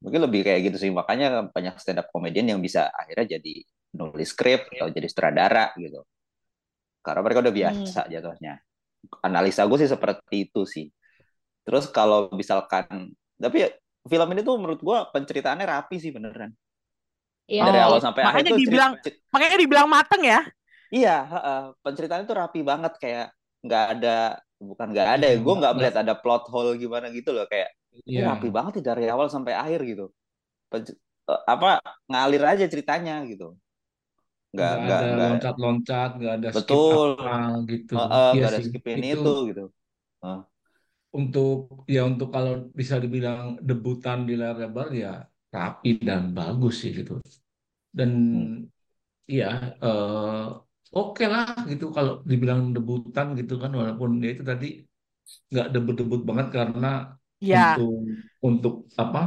Mungkin lebih kayak gitu sih makanya banyak stand up comedian yang bisa akhirnya jadi nulis skrip atau jadi sutradara gitu. Karena mereka udah biasa jatuhnya. Analisa gue sih seperti itu sih. Terus kalau misalkan tapi film ini tuh menurut gue penceritaannya rapi sih beneran Iya. dari Oh, awal sampai akhir makanya tuh dibilang- cerit- Makanya dibilang mateng ya. Iya, heeh. penceritaannya tuh rapi banget kayak nggak ada bukan nggak ada ya, gue nggak melihat ada plot hole gimana gitu loh kayak ini Iya. rapi banget dari awal sampai akhir gitu. Pen- eh, apa ngalir aja ceritanya gitu. Nggak ada nggak loncat-loncat, nggak ada skip Betul. apa gitu. heeh, Iya nggak ada sih, skip ini itu itu gitu. Untuk ya untuk kalau bisa dibilang debutan di layar lebar ya rapi dan bagus sih gitu. Dan iya eh, oke lah gitu kalau dibilang debutan gitu kan walaupun ya itu tadi nggak debut-debut banget karena Ya. untuk untuk apa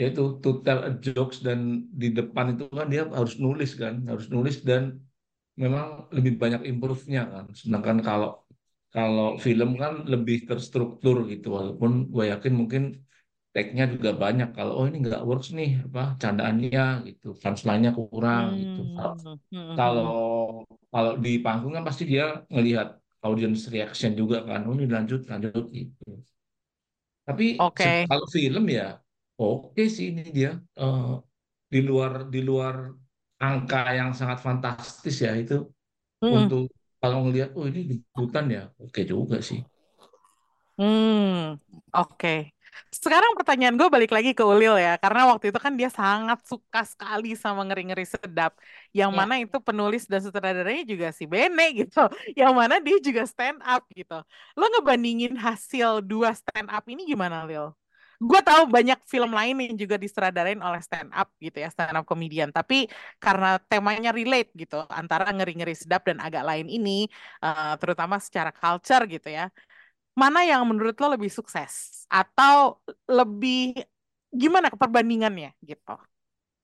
yaitu to tell a jokes dan di depan itu kan dia harus nulis kan harus nulis dan memang lebih banyak improve-nya kan sedangkan kalau kalau film kan lebih terstruktur gitu walaupun gue yakin mungkin take-nya juga banyak. Kalau oh ini nggak works nih apa candaannya gitu punchline-nya kurang gitu. Kalau Hmm, hmm, kalau kalau di panggung kan pasti dia ngelihat audience reaction juga kan oh ini lanjut lanjut gitu. Tapi se- kalau film ya oke sih ini dia Eh, di luar di luar angka yang sangat fantastis ya itu hmm, untuk kalau ngelihat oh ini debutan ya oke juga sih hmm, oke. Sekarang pertanyaan gue balik lagi ke Ulil ya, karena waktu itu kan dia sangat suka sekali sama ngeri-ngeri sedap, yang Ya. mana itu penulis dan sutradaranya juga si Bene gitu, yang mana dia juga stand up gitu. Lo ngebandingin hasil dua stand up ini gimana, Lil? Gue tahu banyak film lain yang juga disutradarain oleh stand up gitu ya, stand up comedian. Tapi karena temanya relate gitu antara ngeri-ngeri sedap dan agak lain ini, eh, terutama secara culture gitu ya. Mana yang menurut lo lebih sukses atau lebih gimana perbandingannya gitu?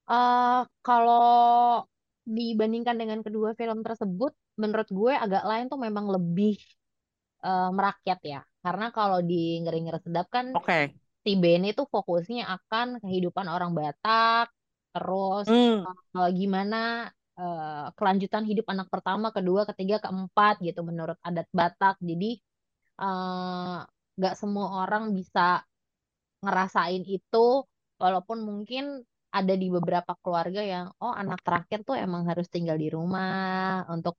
Eh, kalau dibandingkan dengan kedua film tersebut, menurut gue agak lain tuh memang lebih eh, merakyat ya. Karena kalau di Ngeri-Ngeri Sedap kan Oke. Si Bene tuh fokusnya akan kehidupan orang Batak, terus Hmm. eh, gimana eh, kelanjutan hidup anak pertama, kedua, ketiga, keempat gitu menurut adat Batak. Jadi nggak semua orang bisa ngerasain itu, walaupun mungkin ada di beberapa keluarga yang oh anak terakhir tuh emang harus tinggal di rumah untuk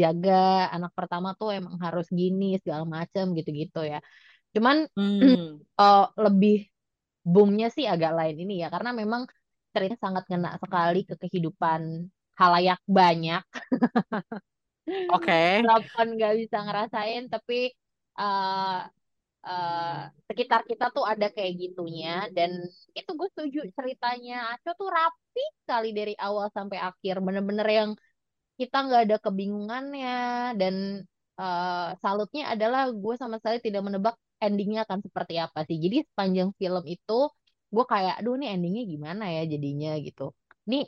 jaga anak pertama tuh emang harus gini segala macem gitu-gitu ya. Cuman Hmm. eh, lebih boomnya sih agak lain ini ya karena memang ceritanya sangat ngena sekali ke kehidupan halayak banyak Oke. walaupun nggak bisa ngerasain tapi eh eh, sekitar kita tuh ada kayak gitunya dan itu gue setuju ceritanya Aco tuh rapi sekali dari awal sampai akhir bener-bener yang kita nggak ada kebingungannya dan eh, salutnya adalah gue sama sekali tidak menebak endingnya akan seperti apa sih. Jadi sepanjang film itu gue kayak aduh ini endingnya gimana ya jadinya gitu. Nih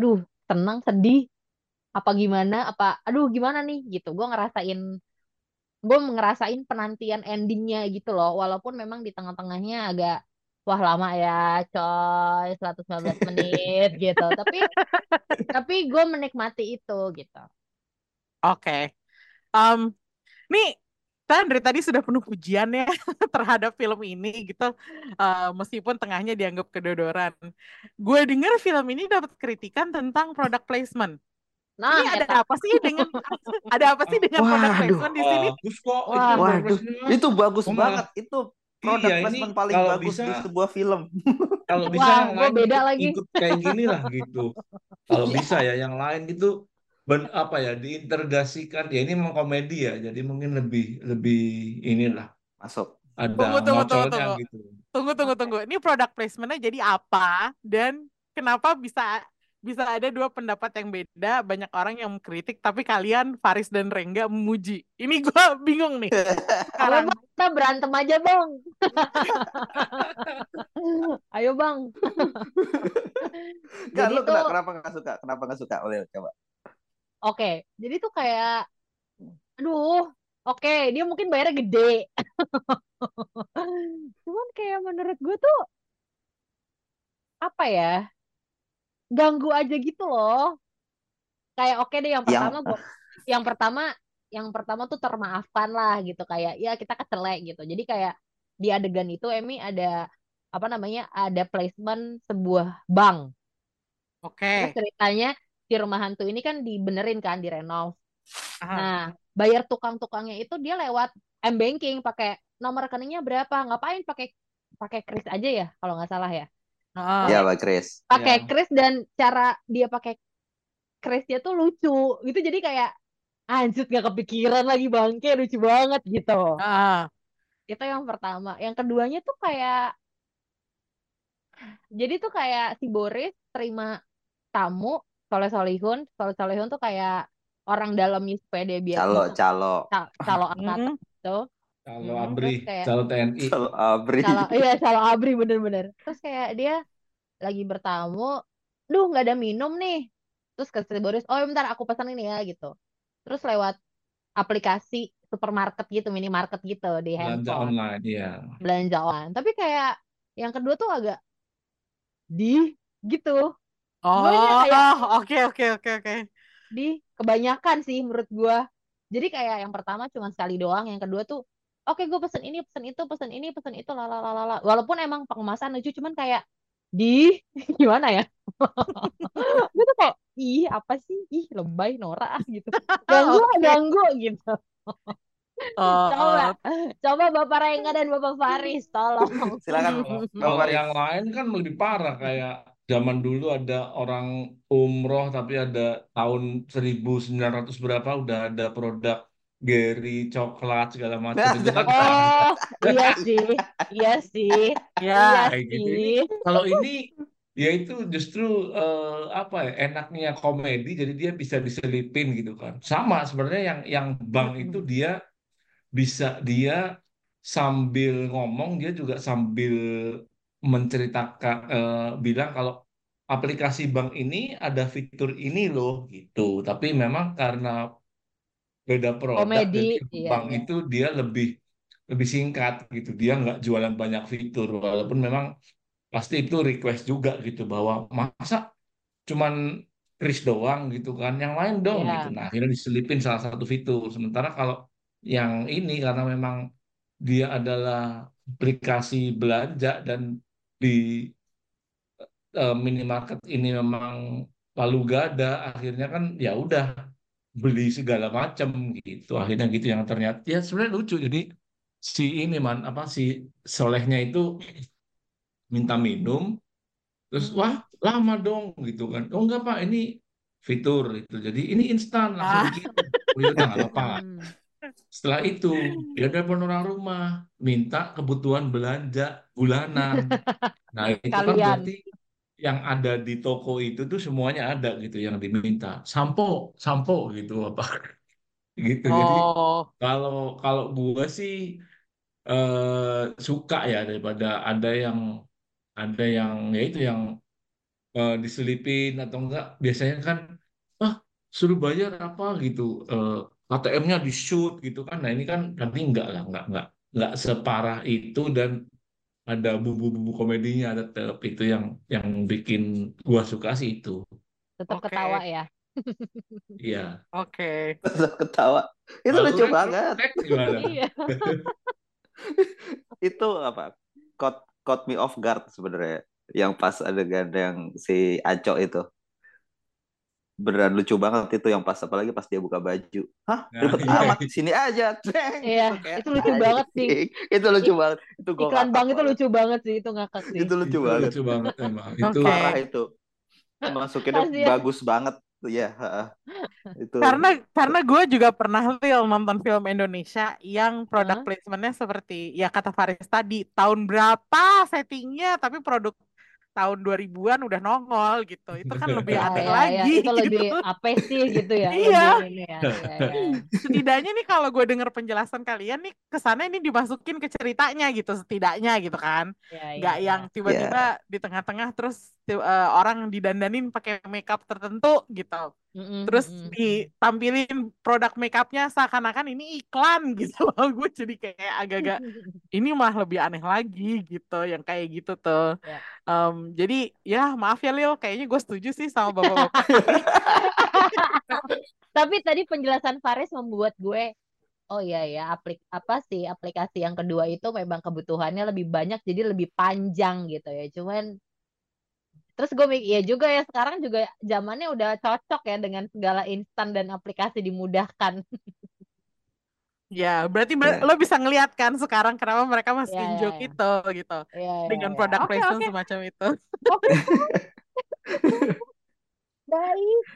duh tenang sedih. Apa gimana? Apa aduh gimana nih? Gitu. Gue ngerasain gue ngerasain penantian endingnya gitu loh. Walaupun memang di tengah-tengahnya agak wah lama ya coy 115 menit gitu. Tapi tapi gue menikmati itu gitu. Oke. Em, nih, kan dari tadi sudah penuh pujian ya terhadap film ini gitu. Eh, meskipun tengahnya dianggap kedodoran. Gue dengar film ini dapat kritikan tentang product placement. nah Ini ada eta apa sih dengan ada apa sih dengan product Waduh. placement di sini? Bagus kok itu Wah. Waduh, itu bagus banget. Itu produk Iya, ini placement paling kalau bagus bisa di sebuah film. kalau bisa Wah, yang lain beda ikut, lagi. ikut kayak gini lah gitu. Kalau Iya. bisa ya yang lain gitu ben apa ya diintegrasikan ya ini memang komedi ya jadi mungkin lebih lebih inilah Masuk. ada Tunggu, tunggu, tunggu, tunggu. gitu. Tunggu, tunggu, tunggu. Ini product placementnya jadi apa dan kenapa bisa bisa ada dua pendapat yang beda? Banyak orang yang mengkritik, tapi kalian Faris dan Rengga memuji. Ini gue bingung nih. Sekarang kita berantem aja bang. Ayo bang. Kena- kenapa nggak suka? Kenapa nggak suka? Boleh coba. Oke. Jadi tuh kayak, aduh, oke, dia mungkin bayarnya gede. Cuman kayak menurut gue tuh, apa ya, ganggu aja gitu loh. Kayak oke deh yang Yang pertama gua, yang pertama, yang pertama tuh termaafkan lah gitu. Kayak ya kita kecelek gitu. Jadi kayak di adegan itu Emi ada apa namanya ada placement sebuah bank. Terus Oke. ceritanya si rumah hantu ini kan dibenerin kan, direnov. Aha. Nah, bayar tukang-tukangnya itu dia lewat m-banking pakai nomor rekeningnya berapa? Ngapain pakai pakai kris aja ya kalau nggak salah ya. Heeh. Ya, Pak Chris. Pakai Ya. kris dan cara dia pakai krisnya tuh lucu. Gitu jadi kayak anjir gak kepikiran lagi bangke lucu banget gitu. Heeh. Itu yang pertama. Yang keduanya tuh kayak jadi tuh kayak si Boris terima tamu Soleh Solihun. Soleh Solihun tuh kayak orang dalamnya supaya dia biar Calo, calo. ca- calo angkatan gitu. Kalau Mm, ABRI, kayak- kalau TNI. Calo abri. Calo, iya calo abri bener-bener. Terus kayak dia lagi bertamu, duh nggak ada minum nih. Terus ke Boris, oh bentar aku pesan ini ya gitu. Terus lewat aplikasi supermarket gitu, minimarket gitu di Belanja handphone, online, ya. belanja online. Tapi kayak yang kedua tuh agak di gitu. Kayak Oh, oke, oke, oke, oke. di kebanyakan sih menurut gua. Jadi kayak yang pertama cuma sekali doang, yang kedua tuh oke gue pesen ini, pesen itu, pesen ini, pesen itu, lalalala. Walaupun emang pengemasan lucu, cuman kayak di gimana ya? Gue tuh kok ih apa sih? Ih lebay Nora ah gitu. Ganggu ganggu gitu. Oh, Coba, coba Bapak Rengga dan Bapak Faris tolong. Silakan, Kalau yang lain kan lebih parah kayak zaman dulu ada orang umroh tapi ada tahun 1900 berapa udah ada produk Gary coklat segala macam itu kan Oh, iya sih. Iya sih. Iya ya. kayak gitu. Sih. kalau ini ya itu justru eh, apa ya enaknya komedi jadi dia bisa diselipin gitu kan. Sama sebenarnya yang yang bank itu dia bisa dia sambil ngomong dia juga sambil menceritakan eh, bilang kalau aplikasi bank ini ada fitur ini loh gitu. Tapi memang karena beda produk Komedi, iya bank iya. itu dia lebih lebih singkat gitu. Dia nggak jualan banyak fitur walaupun memang pasti itu request juga gitu bahwa masa cuman Kris doang gitu kan, yang lain dong Iya. gitu. Nah akhirnya diselipin salah satu fitur. Sementara kalau yang ini karena memang dia adalah aplikasi belanja dan di eh, minimarket ini memang lalu gak ada, akhirnya kan ya udah beli segala macam gitu. Akhirnya gitu yang ternyata ya sebenarnya lucu. Jadi si ini man apa si solehnya itu minta minum terus Mm-mm. wah lama dong gitu kan. Oh enggak Pak, ini fitur itu. Jadi ini instan langsung Ah. dikirim. Oh ya. Hmm. Setelah itu dia telepon orang rumah minta kebutuhan belanja bulanan. Nah itu kan Kalian. berarti yang ada di toko itu tuh semuanya ada gitu yang diminta. Sampo, sampo gitu apa gitu. Jadi Oh, kalau kalau gua sih eh, suka ya daripada ada yang ada yang ya itu yang eh, diselipin atau enggak biasanya kan ah suruh bayar apa gitu eh, ATM-nya di shoot gitu kan nah ini kan nanti enggak lah enggak enggak enggak separah itu dan ada bumbu-bumbu komedinya tetap itu yang yang bikin gua suka sih itu Tetap Oke. ketawa ya. iya Oke. Tetap ketawa. Itu Lalu lucu Ren, banget. Iya. Itu apa? Caught, caught me off guard sebenarnya. Yang pas adegan yang si Aco itu. Beneran lucu banget itu yang pas apalagi pas dia buka baju. Hah? Nah, Ribet iya. amat. Sini aja. Ceng. Iya, itu lucu banget sih. Itu lucu banget. Itu gua Iklan bank itu lucu banget sih, itu ngakak sih. Itu lucu itu banget. lucu banget emang itu Oke. Parah itu. Masukinnya bagus banget. Iya, heeh. Itu Karena karena gue juga pernah Lil nonton film Indonesia yang product Hah? placementnya seperti ya kata Faris tadi tahun berapa settingnya tapi produk tahun 2000-an udah nongol gitu. Itu kan lebih Ya, aneh ya, ya. lagi Itu lebih gitu. apa sih gitu ya? Iya. Lebih ini ya. Iya, iya. Setidaknya nih kalau gue denger penjelasan kalian nih kesannya ini dimasukin ke ceritanya gitu setidaknya gitu kan. Iya, Nggak iya. yang tiba-tiba di tengah-tengah terus eh, orang didandanin pakai makeup tertentu gitu. Mm-mm, Terus mm-mm. ditampilin produk makeupnya seakan-akan ini iklan gitu loh. Gue jadi kayak agak-agak ini mah lebih aneh lagi gitu yang kayak gitu tuh. Ya. Em, jadi ya maaf ya Lil, kayaknya gue setuju sih sama bapak-bapak. Tapi tadi penjelasan Faris membuat gue Oh iya ya, aplik apa sih aplikasi yang kedua itu memang kebutuhannya lebih banyak jadi lebih panjang gitu ya. Cuman terus gue mikir ya juga ya sekarang juga zamannya udah cocok ya dengan segala instan dan aplikasi dimudahkan. Ya, berarti ber- Ya. lo bisa ngeliat kan sekarang kenapa mereka masukin ya, joke ya. itu gitu. Iya, iya, Dengan iya. product Oke, placement oke. semacam itu. Baik.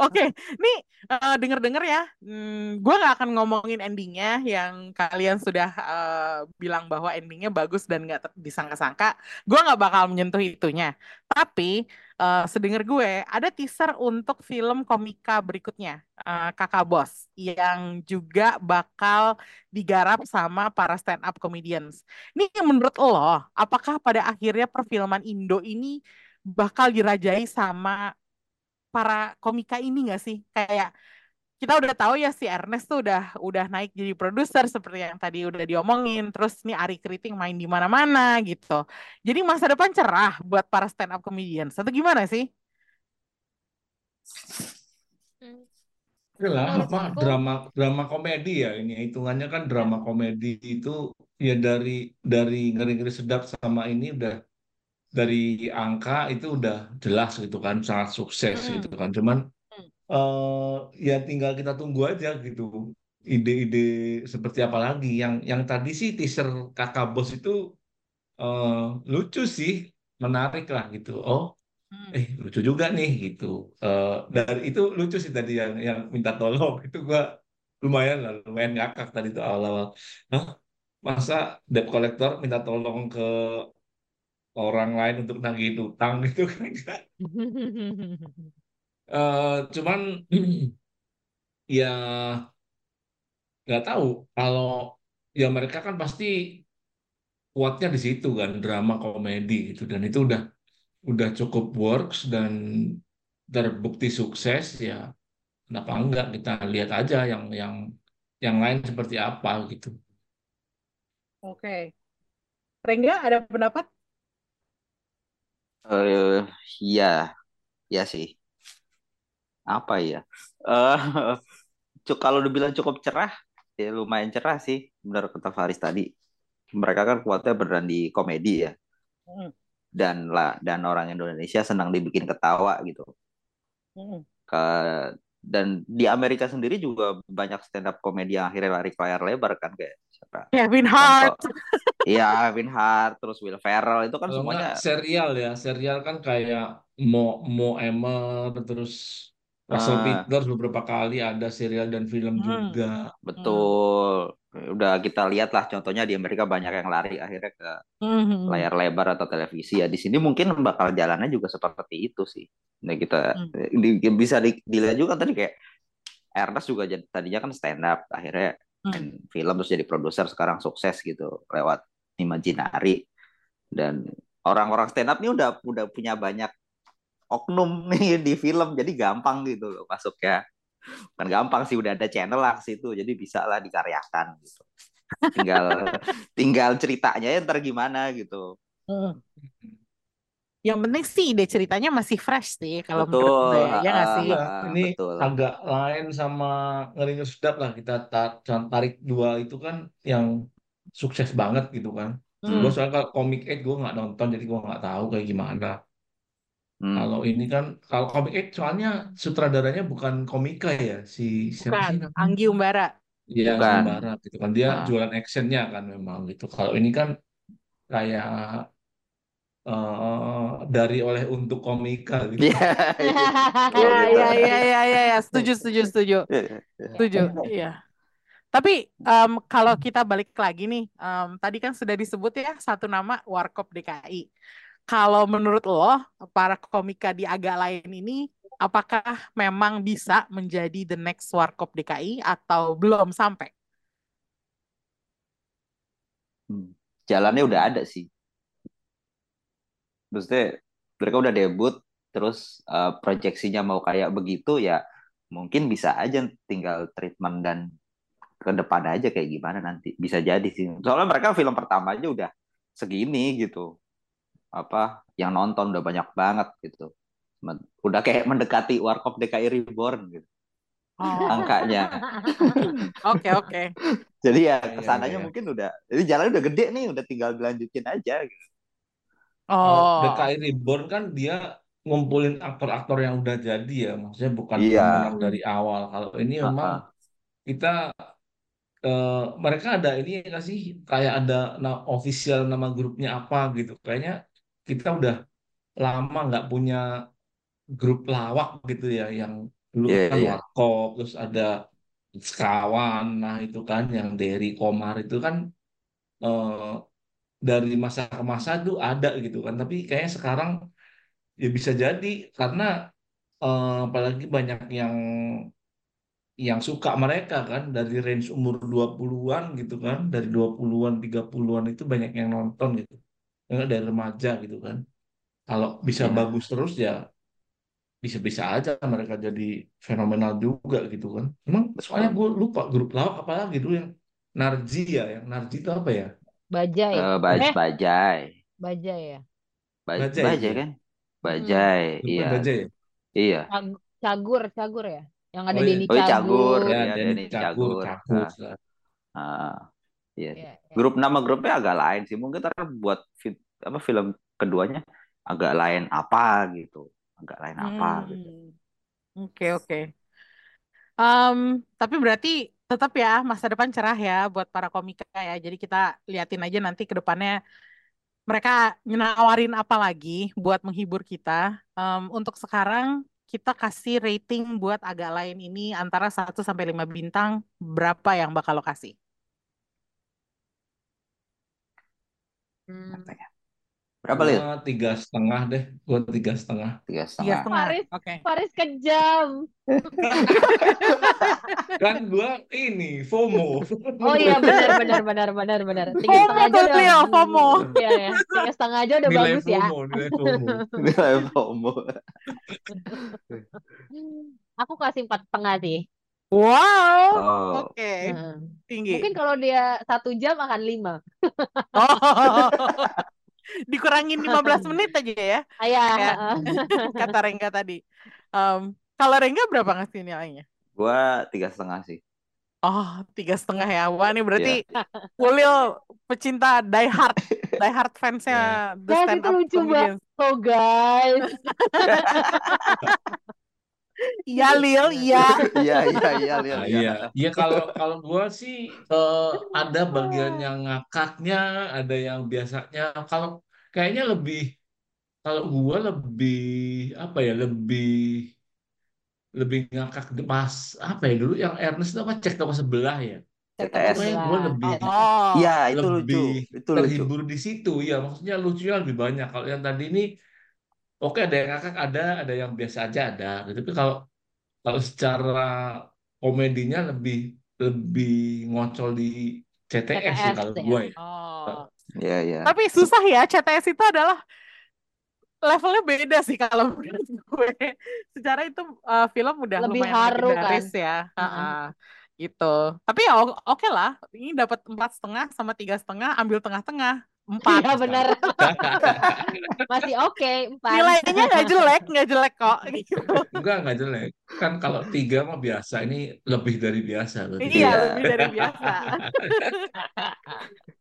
Oke, nih eh, denger-denger ya, hmm, gue nggak akan ngomongin endingnya yang kalian sudah eh, bilang bahwa endingnya bagus dan nggak disangka-sangka. Gue nggak bakal menyentuh itunya. Tapi eh, sedengar gue ada teaser untuk film komika berikutnya, eh, Kakak Bos, yang juga bakal digarap sama para stand up comedians. Ini menurut lo, apakah pada akhirnya perfilman Indo ini bakal dirajai sama para komika ini nggak sih? Kayak kita udah tahu ya si Ernest tuh udah udah naik jadi produser seperti yang tadi udah diomongin. Terus nih Ari Kriting main di mana-mana gitu. Jadi masa depan cerah buat para stand up comedians. Atau gimana sih? Oke lah, Menurut apa aku- drama drama komedi ya ini hitungannya kan drama komedi itu ya dari dari ngeri-ngeri sedap sama ini udah dari angka itu udah jelas gitu kan sangat sukses Mm. gitu kan cuman Mm. eh ya tinggal kita tunggu aja gitu ide-ide seperti apa lagi yang yang tadi sih teaser kakak bos itu eh lucu sih menarik lah gitu oh Hmm. eh lucu juga nih gitu Eh dan itu lucu sih tadi yang yang minta tolong itu gua lumayan lah lumayan ngakak tadi tuh awal-awal Hah? masa debt collector minta tolong ke orang lain untuk nagihin utang gitu kan Eh cuman ya nggak tahu kalau ya mereka kan pasti kuatnya di situ kan drama komedi gitu dan itu udah udah cukup works dan terbukti sukses ya kenapa enggak kita lihat aja yang yang yang lain seperti apa gitu Oke. Rengga ada pendapat? Eh iya, iya sih. Apa ya? Eh cu- kalau dibilang cukup cerah, ya lumayan cerah sih. Benar kata Faris tadi. Mereka kan kuatnya beneran di komedi ya. Hmm. Dan lah dan orang Indonesia senang dibikin ketawa gitu. Hmm. Ke dan di Amerika sendiri juga banyak stand up komedi yang akhirnya lari ke layar lebar kan kayak siapa? Kevin Hart. Iya, Kevin Hart, terus Will Ferrell itu kan kalau semuanya enggak serial ya serial kan kayak Mo Mo Emmer terus Russell Ah. Peters beberapa kali ada serial dan film Hmm. juga betul. Udah kita lihat lah contohnya di Amerika banyak yang lari akhirnya ke Hmm. layar lebar atau televisi ya. Di sini mungkin bakal jalannya juga seperti itu sih. Nah kita Hmm. di- bisa di- dilihat juga tadi kayak Ernest juga jad- tadinya kan stand up akhirnya main film terus jadi produser sekarang sukses gitu lewat Imaginary dan orang-orang stand up ini udah udah punya banyak oknum nih di film jadi gampang gitu loh masuknya. Bukan gampang sih udah ada channel lah situ jadi bisa lah dikaryakan gitu. Tinggal tinggal ceritanya ya ntar gimana gitu. Hmm. Yang penting sih ide ceritanya masih fresh sih kalau menurut betul gue ya nggak ah, sih? Iya, ah, ini betul agak lain sama Ngeri Sedap lah kita ta- tarik dua itu kan yang sukses banget gitu kan. Hmm. Gue soalnya kalau Comic 8 gue nggak nonton jadi gue nggak tahu kayak gimana. Hmm. Kalau ini kan kalau Comic 8 soalnya sutradaranya bukan komika ya si siapa sih Bukan, namanya? Anggi Umbara. Iya bukan Sembara gitu kan dia Ah. jualan actionnya kan memang gitu. Kalau ini kan kayak eh, dari oleh untuk komika gitu. Iya, iya. Oh, Ya, gitu. ya, ya, ya, ya, ya, setuju, setuju, setuju, setuju. Iya. Tapi em, kalau kita balik lagi nih, em, tadi kan sudah disebut ya satu nama Warkop DKI. Kalau menurut lo, para komika di agak lain ini, apakah memang bisa menjadi the next Warkop DKI atau belum sampai? Hmm. Jalannya udah ada sih. Maksudnya mereka udah debut, terus eh, proyeksinya mau kayak begitu ya mungkin bisa aja tinggal treatment dan ke depan aja kayak gimana nanti. Bisa jadi sih. Soalnya mereka film pertama aja udah segini gitu. Apa yang nonton udah banyak banget gitu. Men- Udah kayak mendekati Warkop DKI Reborn gitu Oh, angkanya. oke, oke. Jadi ya Iya, iya, ke sananya iya. mungkin udah. Jadi jalan udah gede nih, udah tinggal dilanjutin aja gitu. Kalau Oh, DKI Reborn kan dia ngumpulin aktor-aktor yang udah jadi ya, maksudnya bukan Iya. film-film dari awal. Kalau ini memang kita eh, mereka ada ini nggak sih kayak ada na official nama grupnya apa gitu. Kayaknya kita udah lama nggak punya grup lawak gitu ya, yang dulu Iya, kan iya. Warkop, terus ada Sekawan, nah itu kan yang Derry Komar itu kan eh, dari masa ke masa itu ada gitu kan. Tapi kayaknya sekarang ya bisa jadi karena eh, apalagi banyak yang yang suka mereka kan dari range umur 20-an gitu kan, dari 20-an 30-an itu banyak yang nonton gitu. Enggak dari remaja gitu kan. Kalau bisa Iya. bagus terus ya bisa-bisa aja mereka jadi fenomenal juga gitu kan. Emang soalnya gue lupa grup lawak apa lagi dulu yang Narji ya, yang Narji itu apa ya? Bajai. Eh, Baj Eh, Bajai. Bajai ya. Baj Bajai Bajai itu ya? kan? Bajai, Lupa iya. Bajai ya? Iya. Cag- Cagur, Cagur ya. Yang ada Oh iya. Denny Oh, iya, Cagur. Ya, Iya, Denny Cagur, Cagur. Cagur. Ah, ah. Iya. Iya, iya. Grup nama grupnya agak lain sih. Mungkin ntar buat fi- apa film keduanya agak lain apa gitu. Agak lain apa gitu. Hmm, oke, oke. Em, tapi berarti tetap ya masa depan cerah ya buat para komika ya. Jadi kita liatin aja nanti ke depannya mereka nyenawarin apa lagi buat menghibur kita. Em, untuk sekarang kita kasih rating buat agak lain ini antara 1 sampai 5 bintang. Berapa yang bakal lo kasih? Hmm. Berapa Lil? Gua tiga setengah deh, gua tiga setengah. Tiga setengah. Faris, Oke. Faris kejam. Kan gua ini FOMO. Oh iya benar benar benar benar benar. Tiga FOMO setengah aja udah. Leo, FOMO. Iya ya. Tiga setengah aja udah Nilai bagus ya. FOMO, nilai FOMO. Nilai FOMO. Aku kasih empat setengah sih. Wow. Oh. Oke. Nah, Tinggi. Mungkin kalau dia satu jam akan lima. Oh. Dikurangin 15 menit aja ya. Ayah. Ya. Kata Rengga tadi. Em, kalau Rengga berapa ngasih nilainya? Gua tiga setengah sih. Oh, tiga setengah ya. Wah, ini berarti Ulil pecinta Die Hard, Die Hard fansnya The Guys, Stand itu Up lucu Comedians. So guys. Iya, Lil, iya. Iya iya iya Lil. Nah, Iya. iya, iya kalau kalau gua sih eh, ada bagian yang ngakaknya, ada yang biasanya. Kalau kayaknya lebih, kalau gua lebih apa ya, lebih lebih ngakak pas apa ya dulu yang Ernest itu apa cek toko sebelah ya. CTS. Gua lebih Oh, Iya itu lucu. lebih Itu lucu. terhibur di situ ya maksudnya lucunya lebih banyak kalau yang tadi ini oke ada yang ngakak ada ada yang biasa aja ada tapi kalau kalau secara komedinya lebih lebih ngocol di CTS sih kalau ya. gue ya. Oh. Iya, iya. Tapi susah ya, CTS itu adalah levelnya beda sih kalau menurut gue. Secara itu uh, film udah Lebih lumayan haru kan. ya. Mm-mm. Ha-ha. Gitu. Tapi ya oke lah. Ini dapat empat setengah sama tiga setengah, ambil tengah-tengah. Empat. Iya benar. Masih oke, empat. Nilainya nggak jelek, nggak jelek kok. Gitu. Enggak, enggak jelek. Kan kalau tiga mah biasa, ini lebih dari biasa. loh. Iya, Iya. lebih dari biasa.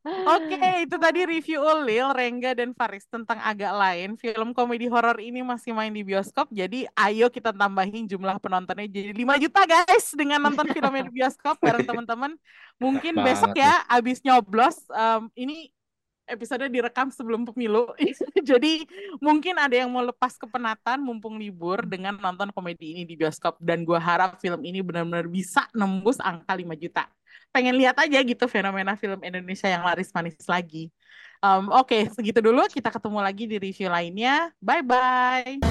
Oke, itu tadi review Ulil, Rengga, dan Faris tentang agak lain. Film komedi horor ini masih main di bioskop, jadi ayo kita tambahin jumlah penontonnya jadi 5 juta guys dengan nonton filmnya di bioskop bareng teman-teman. Mungkin Banget besok ya, abis nyoblos, em, ini episode direkam sebelum pemilu. Jadi mungkin ada yang mau lepas kepenatan mumpung libur dengan nonton komedi ini di bioskop. Dan gue harap film ini benar-benar bisa nembus angka 5 juta. Pengen lihat aja gitu fenomena film Indonesia yang laris manis lagi. Em, Oke, segitu dulu. Kita ketemu lagi di review lainnya. Bye-bye.